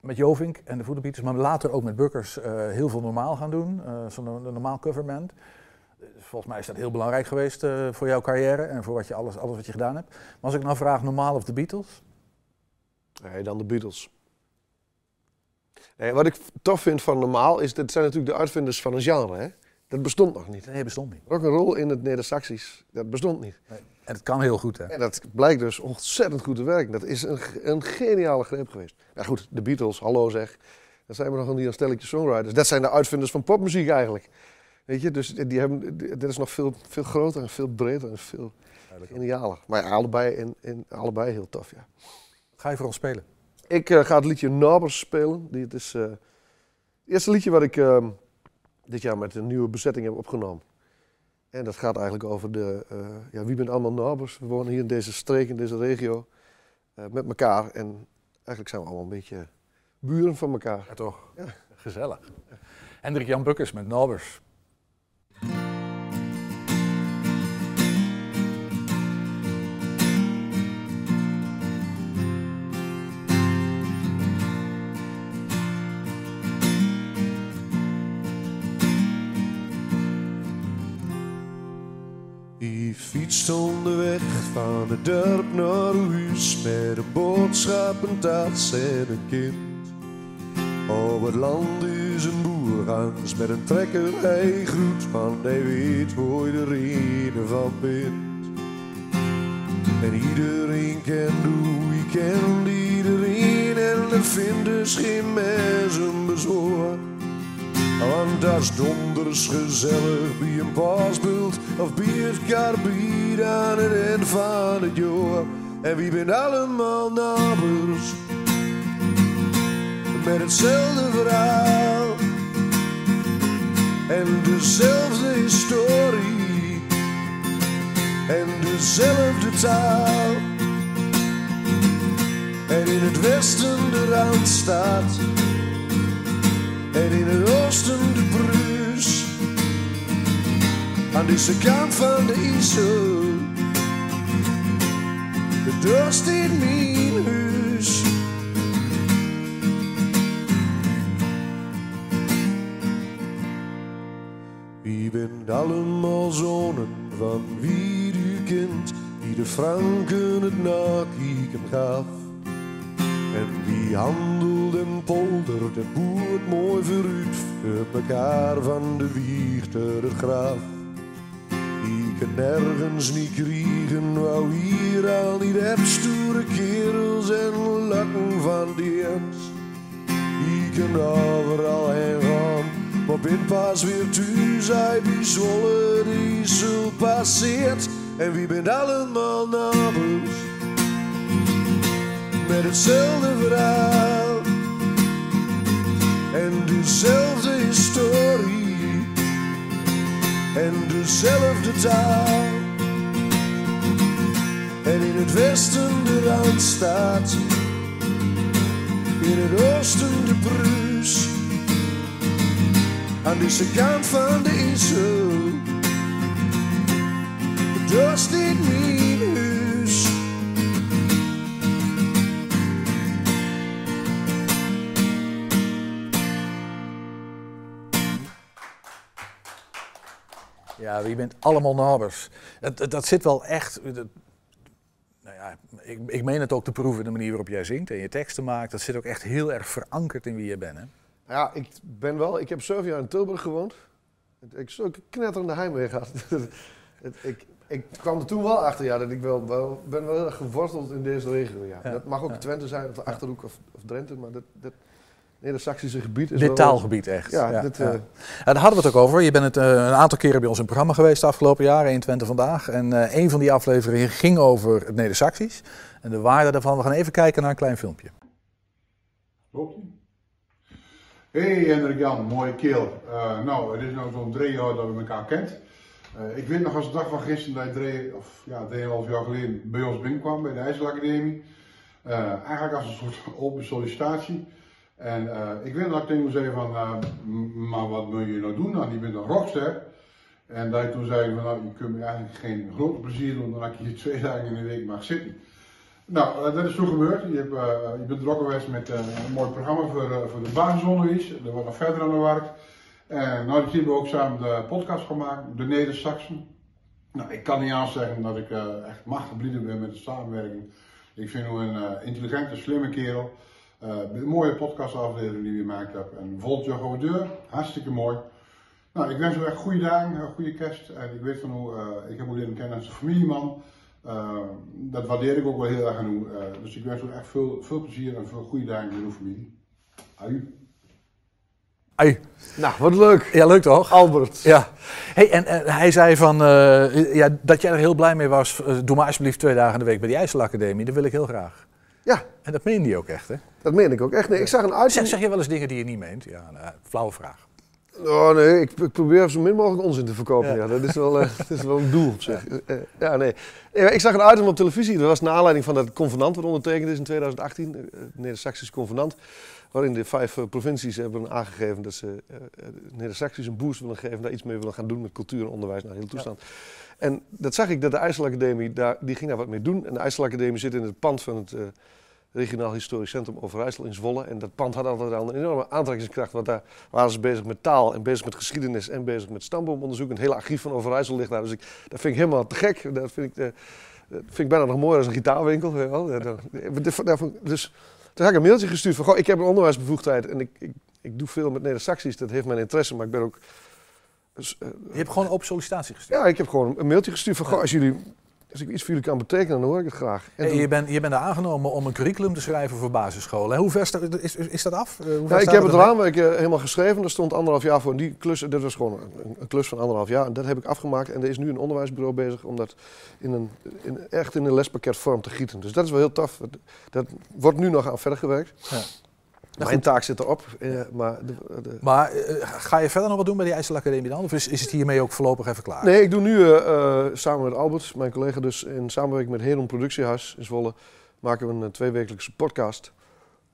met Jovink en de Voederbieters, maar later ook met Bukkers eh, heel veel normaal gaan doen. Zo'n een normaal coverband. Volgens mij is dat heel belangrijk geweest eh, voor jouw carrière en voor wat je, alles, alles wat je gedaan hebt. Maar als ik nou vraag, normaal of de Beatles? Nee, dan de Beatles. Nee, wat ik tof vind van normaal is, dat zijn natuurlijk de uitvinders van een genre. Hè? Dat bestond nog niet. Nee, bestond niet. Rock'n'roll in het Neder-Saxisch, dat bestond niet. En het kan heel goed, hè? En dat blijkt dus ontzettend goed te werken. Dat is een, een geniale greep geweest. Ja goed, de Beatles, hallo zeg. Dan zijn we nog een stelletje songwriters. Dat zijn de uitvinders van popmuziek eigenlijk. Weet je, dus die hebben, die- dat is nog veel, veel groter en veel breder en veel genialer. Maar ja, allebei, in, in, allebei heel tof, ja. Ga je voor ons spelen? Ik eh, ga het liedje Nabers spelen. Die, het is eh, het eerste liedje wat ik eh, dit jaar met een nieuwe bezetting heb opgenomen. En dat gaat eigenlijk over de, eh, ja, wie bent allemaal nabers? We wonen hier in deze streek, in deze regio, eh, met elkaar. En eigenlijk zijn we allemaal een beetje buren van elkaar. Ja, toch? Ja. Gezellig. Hendrik Jan Bukkers met Nobers. Fietst onderweg van het dorp naar huis met een boodschap, een tas en een kind. Op het land is een boer Hans met een trekker, hij groet, want hij weet hoe je er van bent. En iedereen kent hoe je kent iedereen en er vindt dus geen mens een. Want dat is donders gezellig bij een paasbult of bij het aan het eind van het jaar. En wie bent allemaal nabers met hetzelfde verhaal. En dezelfde historie. En dezelfde taal. En in het westen de Randstaat en in het oosten de Bruus. Aan deze kant van de IJssel, de dorst in mijn huis. Wie bent allemaal zonen van wie u kent, die de Franken het nakieken gaf. En wie handelt en poldert en boert mooi vooruit voor mekaar van de wieg tot het graf. Die kan nergens niet kriegen, wou hier al heb stoere kerels en lakken van die ens. Die kan overal heen gaan, maar bin pas weer thuis, hij Zwolle die zo passeert. En wie bent allemaal nabels? Met hetzelfde verhaal. En dezelfde historie. En dezelfde taal. En in het westen de Randstaat, in het oosten de Bruus, aan deze kant van de IJssel, is niet mijn Ja, je bent allemaal nabers. Dat, dat, dat zit wel echt. dat- nou ja, ik, ik meen het ook te proeven, de manier waarop jij zingt en je teksten maakt. Dat zit ook echt heel erg verankerd in wie je bent. Hè? Ja, ik ben wel, ik heb zeven jaar in Tilburg gewoond. Ik heb knetterende heimwee gehad. Ik, ik kwam er toen wel achter, ja, dat ik wel, wel ben wel heel erg geworteld in deze regio. Ja. Ja. Dat mag ook Ja. Twente zijn, of de Achterhoek of, of Drenthe, maar dat, dat Neder-Saxische gebied is Dit wel- taalgebied echt. Ja, dit, ja. eh, Ja, daar hadden we het ook over. Je bent het, eh, een aantal keren bij ons in het programma geweest de afgelopen jaren, 21 vandaag. En eh, een van die afleveringen ging over het Neder-Saxisch. En de waarde daarvan. We gaan even kijken naar een klein filmpje. Hey Hendrik Jan, mooie keel. Eh, nou, het is nou zo'n drie jaar dat we elkaar kent. Eh, ik weet nog als de dag van gisteren dat je drie, of ja, drieënhalf jaar geleden bij ons binnenkwam bij de IJsselacademie. Eh eigenlijk als een soort open sollicitatie. En eh, ik weet dat ik tegen hem zei van, eh, maar wat wil je nou doen dan? Je bent een rockster. En dat toen zei van, nou, je kunt me eigenlijk geen grote plezier doen dan dat je hier twee dagen in de week mag zitten. Nou, eh, dat is zo gebeurd. Je, hebt, je bent betrokken geweest met een mooi programma voor, voor de basisonderwijs. Er wordt nog verder aan de werk. En nou, die hebben we ook samen de podcast gemaakt, de Neder-Saxen. Nou, ik kan niet aan zeggen dat ik echt machtig blij ben met de samenwerking. Ik vind hem een intelligente, slimme kerel. Eh, een mooie podcastaflevering die we gemaakt hebben. En volgt je gewoon deur. Hartstikke mooi. Nou, ik wens u echt goede dagen, een goede kerst. En ik weet van hoe, eh, ik heb hem leren kennen als een familieman. Eh, dat waardeer ik ook wel heel erg aan u. Eh, dus ik wens u echt veel, veel plezier en veel goede dagen met uw familie. Aju. Ai. Nou, wat leuk. Ja, leuk toch? Albert. Ja. Hey, en hij zei van, eh, ja, dat jij er heel blij mee was. doe maar alsjeblieft twee dagen in de week bij die IJsselacademie. Dat wil ik heel graag. Ja. En dat meen je ook echt, hè? Dat meen ik ook echt. Nee, ik zag een Zeg, uitzending. zeg je wel eens dingen die je niet meent? Ja, nou, flauwe vraag. Oh nee, ik, ik probeer zo min mogelijk onzin te verkopen. Ja. Ja. dat, is wel, eh, dat is wel een doel op zich. Eh, ja, nee. Ik zag een item op televisie. Dat was naar aanleiding van dat convenant wat ondertekend is in 2018. eh, Het Neder-Saxisch convenant. Waarin de vijf eh, provincies hebben aangegeven dat ze eh, eh, Neder-Saxisch een boost willen geven. Daar iets mee willen gaan doen met cultuur en onderwijs naar de hele toestand. En dat zag ik dat de IJsselacademie, daar, die ging daar wat mee doen. En de IJsselacademie zit in het pand van het... eh, Regionaal Historisch Centrum Overijssel in Zwolle. En dat pand had altijd al een enorme aantrekkingskracht. Want daar waren ze bezig met taal en bezig met geschiedenis en bezig met stamboomonderzoek. Het hele archief van Overijssel ligt daar. Dus ik, dat vind ik helemaal te gek. Dat vind ik, eh, dat vind ik bijna nog mooier als een gitaarwinkel. weet je wel. Daarvan- Dus toen heb ik een mailtje gestuurd van... Goh, ik heb een onderwijsbevoegdheid en ik, ik, ik doe veel met Neder-Saxisch. Dat heeft mijn interesse, maar ik ben ook... dus, eh, Je hebt gewoon op sollicitatie gestuurd. ja, ik heb gewoon een mailtje gestuurd van... Goh, als jullie... Als ik iets voor jullie kan betekenen, dan hoor ik het graag. En Hey, toen- je, bent, je bent er aangenomen om een curriculum te schrijven voor basisscholen. En hoe ver sta- is, is, dat af? Eh, hoe Ja, ik heb het raamwerk helemaal geschreven. Er stond anderhalf jaar voor. En die klus, dat was gewoon een, een klus van anderhalf jaar. En dat heb ik afgemaakt. En er is nu een onderwijsbureau bezig om dat in een, in, echt in een lespakketvorm te gieten. Dus dat is wel heel tof. Dat, dat wordt nu nog aan verder gewerkt. Ja. Mijn taak zit erop. eh, maar de, de- Maar eh, ga je verder nog wat doen bij die IJsselacademie dan? Of is, is het hiermee ook voorlopig even klaar? Nee, ik doe nu eh, samen met Albert, mijn collega dus, in samenwerking met Heron Productiehuis in Zwolle, maken we een tweewekelijkse podcast.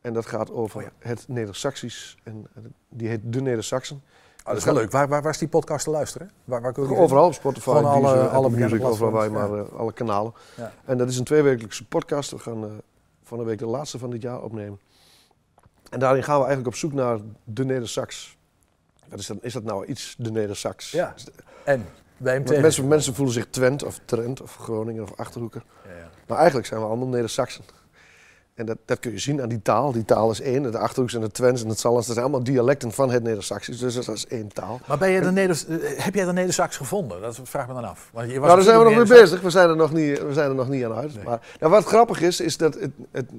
En dat gaat over Oh het Neder-Saxisch. En die heet De Neder-Saxen. Oh, dat is wel leuk. Waar, waar, waar is die podcast te luisteren? Waar, waar we die Overal op Spotify, alle- Deezer, alle Music, overal waar je maar alle kanalen. Ja. En dat is een tweewekelijkse podcast. We gaan van de week de laatste van dit jaar opnemen. En daarin gaan we eigenlijk op zoek naar de Neder-Sax. Wat is, dat, is dat nou iets, de Neder-Sax? Ja. En bij hem mensen, mensen voelen zich Twent of Trent of Groningen of Achterhoeker. Ja, ja. Maar eigenlijk zijn we allemaal Neder-Saxen. En dat, dat kun je zien aan die taal. Die taal is één. De Achterhoeks en het Twents en het Sallands, dat zijn allemaal dialecten van het Neder-Saxisch. Dus dat is één taal. Maar ben je de Neder, eh, heb jij de Neder-Sax gevonden? Dat vraag me dan af. Want je was Nou, daar zijn we nog mee bezig. We zijn er nog niet, we zijn er nog niet aan uit. Nee. Maar nou, wat grappig is, is dat het, het,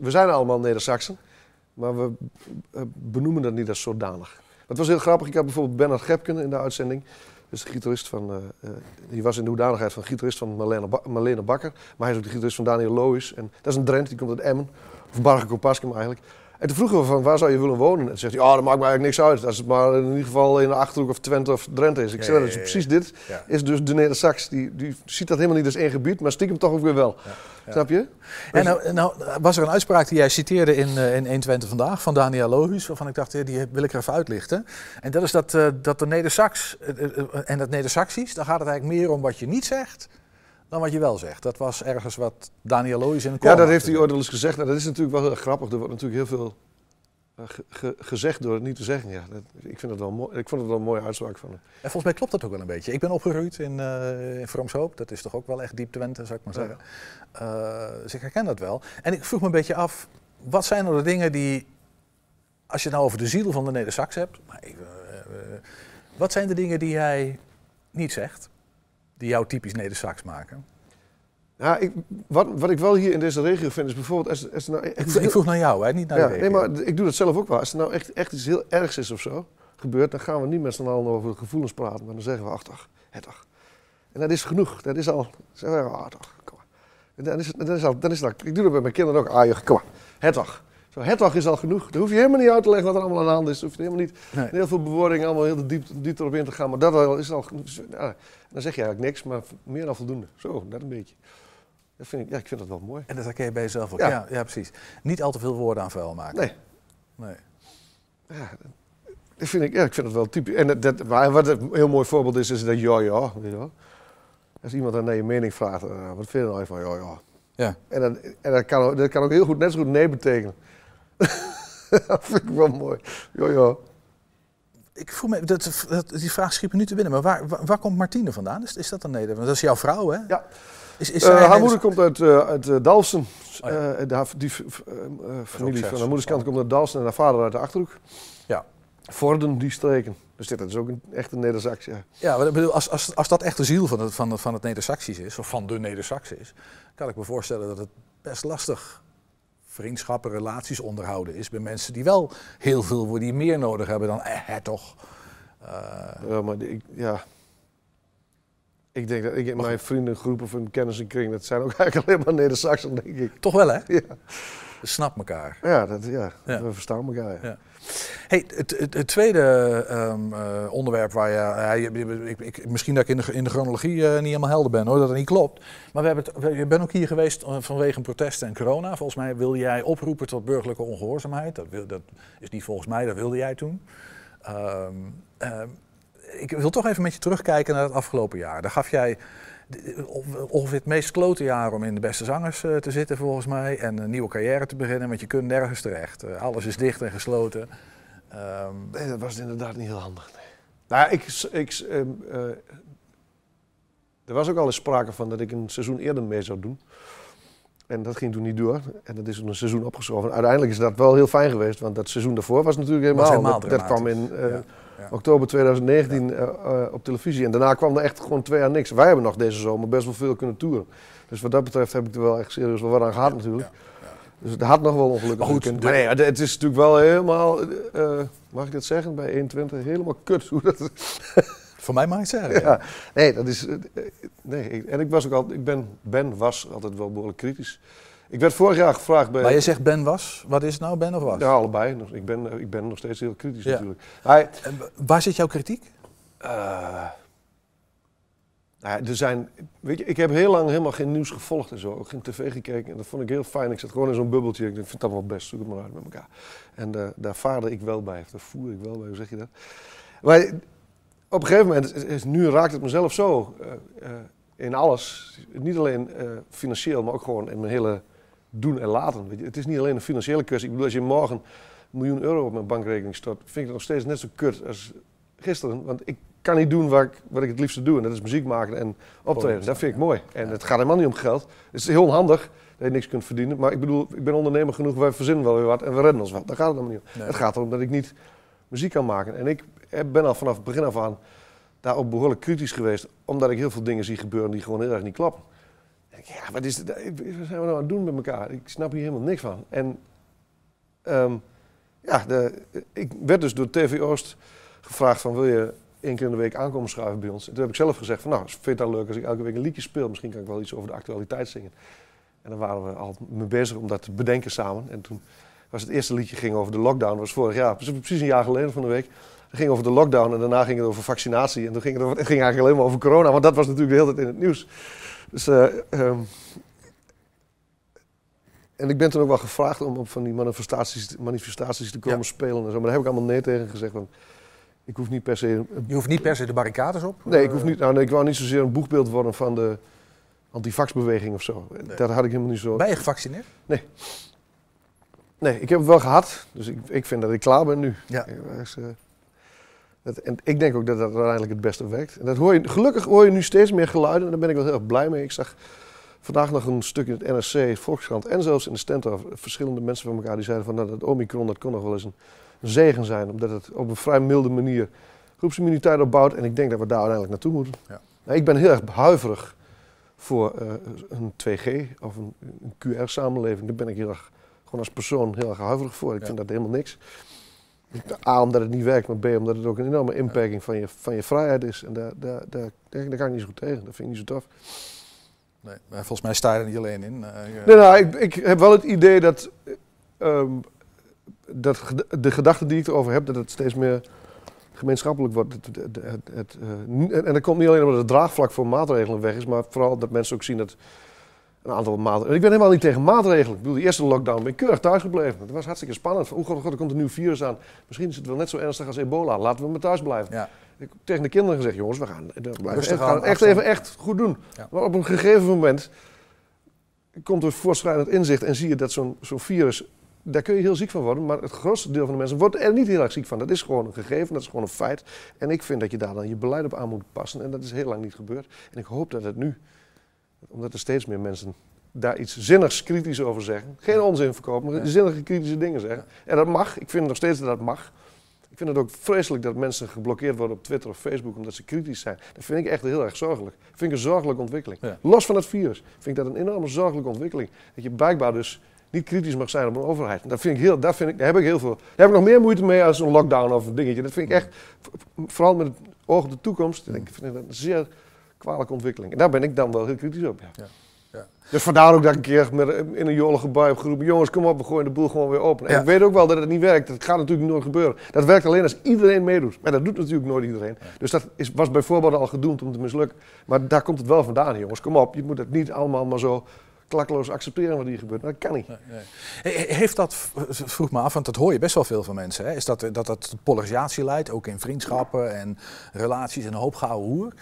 we zijn allemaal Neder-Saxen. Maar we eh, benoemen dat niet als zodanig. Het was heel grappig. Ik had bijvoorbeeld Bernard Gepken in de uitzending. Dus de gitarist van, eh, die was in de hoedanigheid van gitarist van Marlene, Marlene Bakker. Maar hij is ook de gitarist van Daniel Lois. En dat is een Drent, die komt uit Emmen. Of Barge Kopaskum eigenlijk. En toen vroegen we van waar zou je willen wonen? En toen zegt hij, oh, dat maakt me eigenlijk niks uit. Als het maar in ieder geval in de Achterhoek of Twente of Drenthe is. Ik Ja, zei, ja, dat is precies dit. Is dus de Neder-Sax. Die, die ziet dat helemaal niet als één gebied, maar stiekem toch ook weer wel. Snap je? En nou, nou was er een uitspraak die jij citeerde in, eh, in 120 vandaag van Daniel Lohuus, waarvan ik dacht, die wil ik er even uitlichten. En dat is dat, eh, dat de Neder-Sax eh, eh, en dat Neder-Saxisch, daar gaat het eigenlijk meer om wat je niet zegt dan wat je wel zegt. Dat was ergens wat Daniel Lohuus in een Ja, dat heeft hij ooit al eens gezegd. Nou, dat is natuurlijk wel heel grappig. Er wordt natuurlijk heel veel eh, ge- ge- gezegd door het niet te zeggen. Ja, dat, ik, vind het wel mooi, ik vond het wel een mooie uitspraak van hem. En volgens mij klopt dat ook wel een beetje. Ik ben opgegroeid in, eh in Vroomshoop. Dat is toch ook wel echt diep Twente, zou ik maar Ja. zeggen. Eh, dus ik herken dat wel. En ik vroeg me een beetje af, wat zijn nou de dingen die, als je het nou over de ziel van de Neder-Sax hebt, maar even, wat zijn de dingen die hij niet zegt? Die jou typisch Neder-Sax maken? Ja, ik, wat, wat ik wel hier in deze regio vind is bijvoorbeeld... Als, als nou echt Ik, vroeg naar jou, hè? niet naar ja, nee, maar ik doe dat zelf ook wel. Als er nou echt, echt iets heel ergs is of zo gebeurt, dan gaan we niet met z'n allen over de gevoelens praten. Maar dan zeggen we, ach toch, het toch. En dat is genoeg. Dat is al, zeggen we, ah toch, kom maar. En dan is het, dan is al, dan is het al, ik doe dat bij mijn kinderen ook. Ah joh, kom maar, het toch. Zo, het toch is al genoeg. Dan hoef je helemaal niet uit te leggen wat er allemaal aan de hand is. Dan hoef je helemaal niet Nee. heel veel bewoordingen allemaal heel diep, diep erop in te gaan. Maar dat is al genoeg. Dus, ja, dan zeg je eigenlijk niks, maar meer dan voldoende. Zo, dat een beetje. Dat vind ik, ja, ik vind dat wel mooi. En dat herken je bij jezelf ook. Ja. Ja. Ja, precies. Niet al te veel woorden aan vuil maken. Nee. Nee. Ja, dat vind ik, ja, ik vind het wel typisch. En dat, wat een heel mooi voorbeeld is, is dat ja, ja. Weet je wel. Als iemand dan naar je mening vraagt, eh, wat vind je nou van ja, ja. Ja. En, dan, en dat, kan, dat kan ook heel goed, net zo goed nee betekenen. dat vind ik wel mooi. Ja, ja. Ik voel me, dat, dat, die vraag schiet me nu te binnen, maar waar, waar, waar komt Martine vandaan? Is, is dat een Nederlander? Dat is jouw vrouw, hè? Ja. Is, is Eh, haar Neder- moeder komt uit, eh, uit. Oh ja. De- die familie van haar moeders kant of komt uit Dalfsen en haar vader uit de Achterhoek. Ja. Vorden, die streken. Dus dit is ook een echte Nederzaks, ja. Ja, maar ik bedoel, als, als, als dat echt de ziel van het, van, van het Neder-Saxisch is, of van de Neder-Sax is, kan ik me voorstellen dat het best lastig vriendschappen, relaties onderhouden is bij mensen die wel heel veel, die meer nodig hebben dan eh, toch. Eh, Ja, maar ik, ja. Ik denk dat ik in mijn vriendengroep of een kennissenkring, dat zijn ook eigenlijk alleen maar Neder-Saxen, denk ik. toch wel, hè? Ja, Snappen elkaar. ja, dat, ja. Ja. we verstaan elkaar. Ja. Ja. Hey, het, het, het tweede ehm, eh, onderwerp waar je, ik, ik, misschien dat ik in de, in de chronologie eh, niet helemaal helder ben hoor, dat het niet klopt. Maar we hebben het, we- je bent ook hier geweest eh, vanwege protesten en corona. Volgens mij wil jij oproepen tot burgerlijke ongehoorzaamheid. Dat, wil, dat is niet volgens mij, dat wilde jij toen. Ehm, ehm, ik wil toch even met je terugkijken naar het afgelopen jaar. Daar gaf jij ongeveer het meest klote jaar om in de beste zangers eh, te zitten volgens mij. En een nieuwe carrière te beginnen, want je kunt nergens terecht. Eh, alles is dicht en gesloten. Ehm, Nee, dat was inderdaad niet heel handig. Nee. Nou, ik, ik, ehm, eh, er was ook al eens sprake van dat ik een seizoen eerder mee zou doen. En dat ging toen niet door. En dat is toen een seizoen opgeschoven. Uiteindelijk is dat wel heel fijn geweest, want dat seizoen daarvoor was natuurlijk helemaal. Was helemaal dat, dat kwam in ja. Oktober 2019 eh, eh, op televisie. En daarna kwam er echt gewoon twee jaar niks. Wij hebben nog deze zomer best wel veel kunnen toeren. Dus wat dat betreft heb ik er wel echt serieus wel wat aan gehad natuurlijk. Dus het had nog wel ongelukkig Maar goed, gekund. de- Maar nee, het is natuurlijk wel helemaal, eh, mag ik dat zeggen, bij 120 helemaal kut. Hoe dat, voor mij mag het zeggen. ja. Nee, dat is, nee, ik- en ik was ook al, ik ben, ben, was altijd wel behoorlijk kritisch. Ik werd vorig jaar gevraagd bij... Maar je zegt Ben was. Wat is het nou, Ben of was? Ja, allebei. Ik ben, ik ben nog steeds heel kritisch Ja. natuurlijk. Hij, En waar zit jouw kritiek? eh, nou ja, er zijn, weet je, ik heb heel lang helemaal geen nieuws gevolgd en zo. Ook geen tv gekeken. En dat vond ik heel fijn. Ik zat gewoon in zo'n bubbeltje. Ik vind dat wel best. Zoek het maar uit met elkaar. En eh, daar vaarde ik wel bij. Of daar voer ik wel bij. Hoe zeg je dat? Maar op een gegeven moment, is, is- nu raakt het mezelf zo. eh, eh, in alles. Niet alleen eh, financieel, maar ook gewoon in mijn hele doen en laten. Weet je. Het is niet alleen een financiële kwestie. Ik bedoel, als je morgen een miljoen euro op mijn bankrekening stort, vind ik het nog steeds net zo kut als gisteren. Want ik kan niet doen wat ik, wat ik het liefste doe. En dat is muziek maken en optreden. Dat vind ik mooi. En het gaat helemaal niet om geld. Het is heel handig dat je niks kunt verdienen. Maar ik bedoel, ik ben ondernemer genoeg. Wij verzinnen wel weer wat en we redden ons wel. Daar gaat het helemaal niet om. Nee. Het gaat erom dat ik niet muziek kan maken. En ik ben al vanaf het begin af aan daarop behoorlijk kritisch geweest. Omdat ik heel veel dingen zie gebeuren die gewoon heel erg niet kloppen. Ja, wat, is wat zijn we nou aan het doen met elkaar? Ik snap hier helemaal niks van. En ehm, ja, de, ik werd dus door TV Oost gevraagd van wil je één keer in de week aankomen schuiven bij ons. En toen heb ik zelf gezegd van nou, vind je het dan leuk als ik elke week een liedje speel? Misschien kan ik wel iets over de actualiteit zingen. En dan waren we al mee bezig om dat te bedenken samen. En toen was het eerste liedje ging over de lockdown. Dat was vorig jaar, precies een jaar geleden van de week. Het ging over de lockdown en daarna ging het over vaccinatie. En toen ging het, het ging eigenlijk alleen maar over corona, want dat was natuurlijk de hele tijd in het nieuws. Dus, eh, ehm, en ik ben toen ook wel gevraagd om op van die manifestaties, manifestaties te komen Ja. spelen en zo. Maar daar heb ik allemaal nee tegen gezegd. Want ik hoef niet per se... Je hoeft niet per se de barricades op. Nee, ik, hoef niet, nou, nee, ik wou niet zozeer een boegbeeld worden van de antivaxbeweging of zo. Dat had ik helemaal niet zo... Ben je gevaccineerd? Nee, ik heb het wel gehad. Dus ik, ik vind dat ik klaar ben nu. Ja. Ik eh, dat, en ik denk ook dat dat uiteindelijk het beste werkt. En dat hoor je, gelukkig hoor je nu steeds meer geluiden. En daar ben ik wel heel erg blij mee. Ik zag vandaag nog een stuk in het NRC, Volkskrant en zelfs in de Stentor... verschillende mensen van elkaar die zeiden van... Nou, dat Omicron dat kon nog wel eens een, een zegen zijn. Omdat het op een vrij milde manier groepsimmuniteit opbouwt. En ik denk dat we daar uiteindelijk naartoe moeten. Ja. Nou, ik ben heel erg huiverig voor eh, een 2G of een, een QR-samenleving. Daar ben ik heel erg, gewoon als persoon heel erg huiverig voor. Ik vind dat helemaal niks. A, omdat het niet werkt, maar B, omdat het ook een enorme inperking van je, van je vrijheid is. En daar, daar, daar, daar, daar ga ik niet zo goed tegen. Dat vind ik niet zo tof. Nee, maar volgens mij sta je er niet alleen in. Eh, Nee, nou, ik, ik heb wel het idee dat, ehm, dat de gedachte die ik erover heb, dat het steeds meer gemeenschappelijk wordt. Het, het, eh, en dat komt niet alleen omdat het draagvlak voor maatregelen weg is, maar vooral dat mensen ook zien dat een aantal maatregelen... Ik ben helemaal niet tegen maatregelen. Ik bedoel, de eerste lockdown ben ik keurig thuis gebleven. Dat was hartstikke spannend. Oh god, god, er komt een nieuw virus aan. Misschien is het wel net zo ernstig als ebola. Laten we maar thuis blijven. Ja. Ik heb tegen de kinderen gezegd, jongens, we gaan, we gaan het echt even echt goed doen. Ja. Maar op een gegeven moment komt er voortschrijdend inzicht en zie je dat zo'n zo'n virus, daar kun je heel ziek van worden, maar het grootste deel van de mensen wordt er niet heel erg ziek van. Dat is gewoon een gegeven, dat is gewoon een feit. En ik vind dat je daar dan je beleid op aan moet passen en dat is heel lang niet gebeurd. En ik hoop dat het nu, omdat er steeds meer mensen daar iets zinnigs kritisch over zeggen, geen onzin verkopen, maar zinnige kritische dingen zeggen. En dat mag, ik vind nog steeds dat dat mag. Ik vind het ook vreselijk dat mensen geblokkeerd worden op Twitter of Facebook omdat ze kritisch zijn. Dat vind ik echt heel erg zorgelijk. Dat vind ik een zorgelijke ontwikkeling. Ja. Los van het virus vind ik dat een enorme zorgelijke ontwikkeling. Dat je blijkbaar dus niet kritisch mag zijn op een overheid. En Dat vind ik heel, dat vind ik, daar heb ik heel veel. Daar heb ik nog meer moeite mee als een lockdown of een dingetje. Dat vind ik echt, vooral met het oog op de toekomst, ik vind dat een zeer kwalijke ontwikkeling. En daar ben ik dan wel heel kritisch op. Ja. Ja. Dus vandaar ook dat ik een keer met, in een jolige bui heb geroepen: jongens, kom op, we gooien de boel gewoon weer open. En Ja. ik weet ook wel dat het niet werkt. Dat gaat natuurlijk nooit gebeuren. Dat werkt alleen als iedereen meedoet. Maar dat doet natuurlijk nooit iedereen. Dus dat is, was bijvoorbeeld al gedoemd om te mislukken. Maar daar komt het wel vandaan, jongens. Kom op, je moet het niet allemaal maar zo klakkeloos accepteren wat hier gebeurt. Dat kan niet. Nee, nee. He- Heeft dat, vroeg me af, want dat hoor je best wel veel van mensen. Hè? Is dat dat dat tot polarisatie leidt, ook in vriendschappen en relaties en een hoop gouden hoer?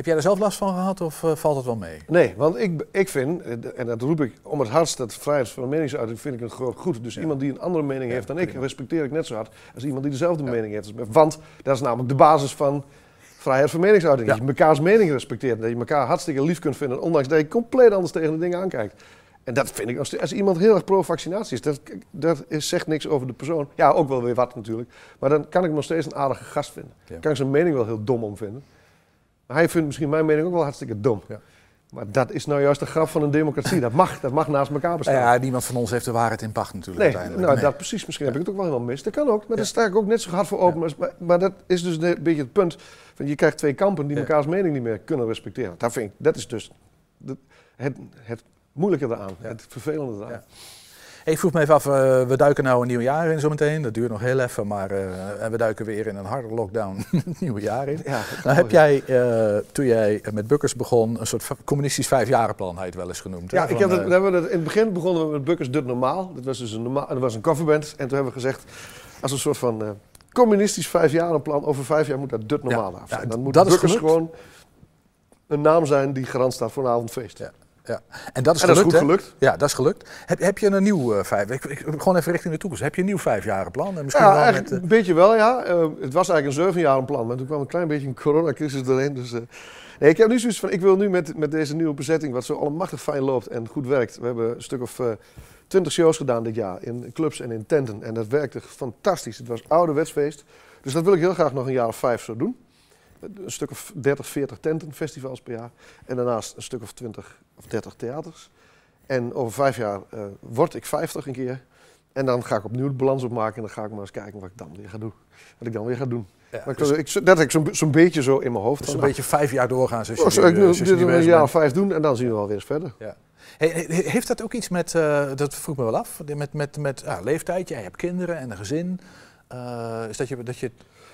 Heb jij er zelf last van gehad of eh, valt het wel mee? Nee, want ik, ik vind, eh, en dat roep ik om het hardst, dat vrijheid van meningsuiting vind ik een groot goed. Dus iemand die een andere mening heeft dan ik, respecteer ik net zo hard als iemand die dezelfde mening heeft. Want dat is namelijk de basis van vrijheid van meningsuiting. Dat je mekaars mening respecteert. Dat je elkaar hartstikke lief kunt vinden, ondanks dat je compleet anders tegen de dingen aankijkt. En dat vind ik, als, als iemand heel erg pro-vaccinatie is, dat, dat is, zegt niks over de persoon. Ja, ook wel weer wat natuurlijk. Maar dan kan ik hem nog steeds een aardige gast vinden. Ja. Kan ik zijn mening wel heel dom om vinden. Hij vindt misschien mijn mening ook wel hartstikke dom. Ja. Maar dat is nou juist de grap van een democratie. Dat mag, dat mag naast elkaar bestaan. Ja, niemand van ons heeft de waarheid in pacht natuurlijk nee, uiteindelijk. nou Nee. dat precies. Misschien heb ik het ook wel helemaal mis. Dat kan ook. Maar daar sta ik ook net zo hard voor open. als- Maar, maar dat is dus een beetje het punt. Van je krijgt twee kampen die elkaars mening niet meer kunnen respecteren. Dat, vind ik, dat is dus het, het moeilijke eraan. Het vervelende eraan. Ik vroeg me even af, eh, we duiken nou een nieuw jaar in zometeen. Dat duurt nog heel even, maar eh, en we duiken weer in een harde lockdown het nieuwe jaar in. Ja, Nou heb jij, eh, toen jij met Bukkers begon, een soort communistisch vijfjarenplan, het wel eens genoemd. hè? Ja, ik heb we in het begin begonnen we met Bukkers Dut Normaal. Dat was dus een, normaal, dat was een coverband. En toen hebben we gezegd, als een soort van communistisch vijfjarenplan, over vijf jaar moet dat Dut Normaal af zijn. ja, Dan moet dat Bukkers gewoon een naam zijn die garant staat voor een avondfeest. Ja. Ja. En dat is en dat is gelukt, goed hè? gelukt. Ja, dat is gelukt. Heb, heb je een nieuw eh, vijf? Ik, ik, gewoon even richting de toekomst. Heb je een nieuw vijfjarenplan? En misschien Ja, wel met, eh, een beetje wel, ja. Eh, het was eigenlijk een zeven jaar plan, maar toen kwam een klein beetje een coronacrisis doorheen. Dus, eh, nee, ik heb nu zoiets van, ik wil nu met, met deze nieuwe bezetting, wat zo allemachtig fijn loopt en goed werkt. We hebben een stuk of eh, twintig shows gedaan dit jaar, in clubs en in tenten. En dat werkte fantastisch. Het was ouderwets feest. Dus dat wil ik heel graag nog een jaar of vijf zo doen. Een stuk of 30, 40 tenten, festivals per jaar. En daarnaast een stuk of 20 of 30 theaters. En over vijf jaar eh, word ik 50 een keer. En dan ga ik opnieuw de balans opmaken en dan ga ik maar eens kijken wat ik dan weer ga doen. Wat ik dan weer ga doen. ja, Maar ik, dus, ik, dat heb ik zo'n zo'n beetje zo in mijn hoofd. dus een beetje vijf jaar doorgaan. Zoals nou, je oh, nu, zo, eh, ik nu dit een jaar of vijf doen en dan zien we wel weer eens verder. Hey, he- heeft dat ook iets met, eh, dat vroeg me wel af, met, met, met ja, leeftijd? Jij hebt kinderen en een gezin. Is dat je, dat je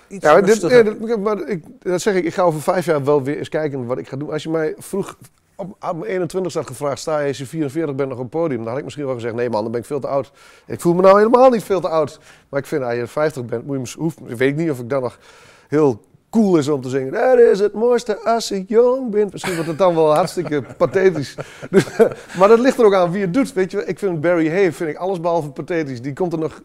iets Ja, dit, rustiger... dat, maar ik, dat zeg ik, ik ga over vijf jaar wel weer eens kijken wat ik ga doen. Als je mij vroeg, op, op mijn 21 had gevraagd, sta je als je 44 bent nog op het podium? Dan had ik misschien wel gezegd, nee man, dan ben ik veel te oud. Ik voel me nou helemaal niet veel te oud. Maar ik vind, als je 50 bent, moet je, hoef, weet ik niet of ik dan nog heel cool is om te zingen. Dat is het mooiste als ik jong ben. Misschien wordt het dan wel hartstikke pathetisch. Dus, maar dat ligt er ook aan wie het doet. Weet je, ik vind Barry Hay vind ik allesbehalve pathetisch. Die komt er nog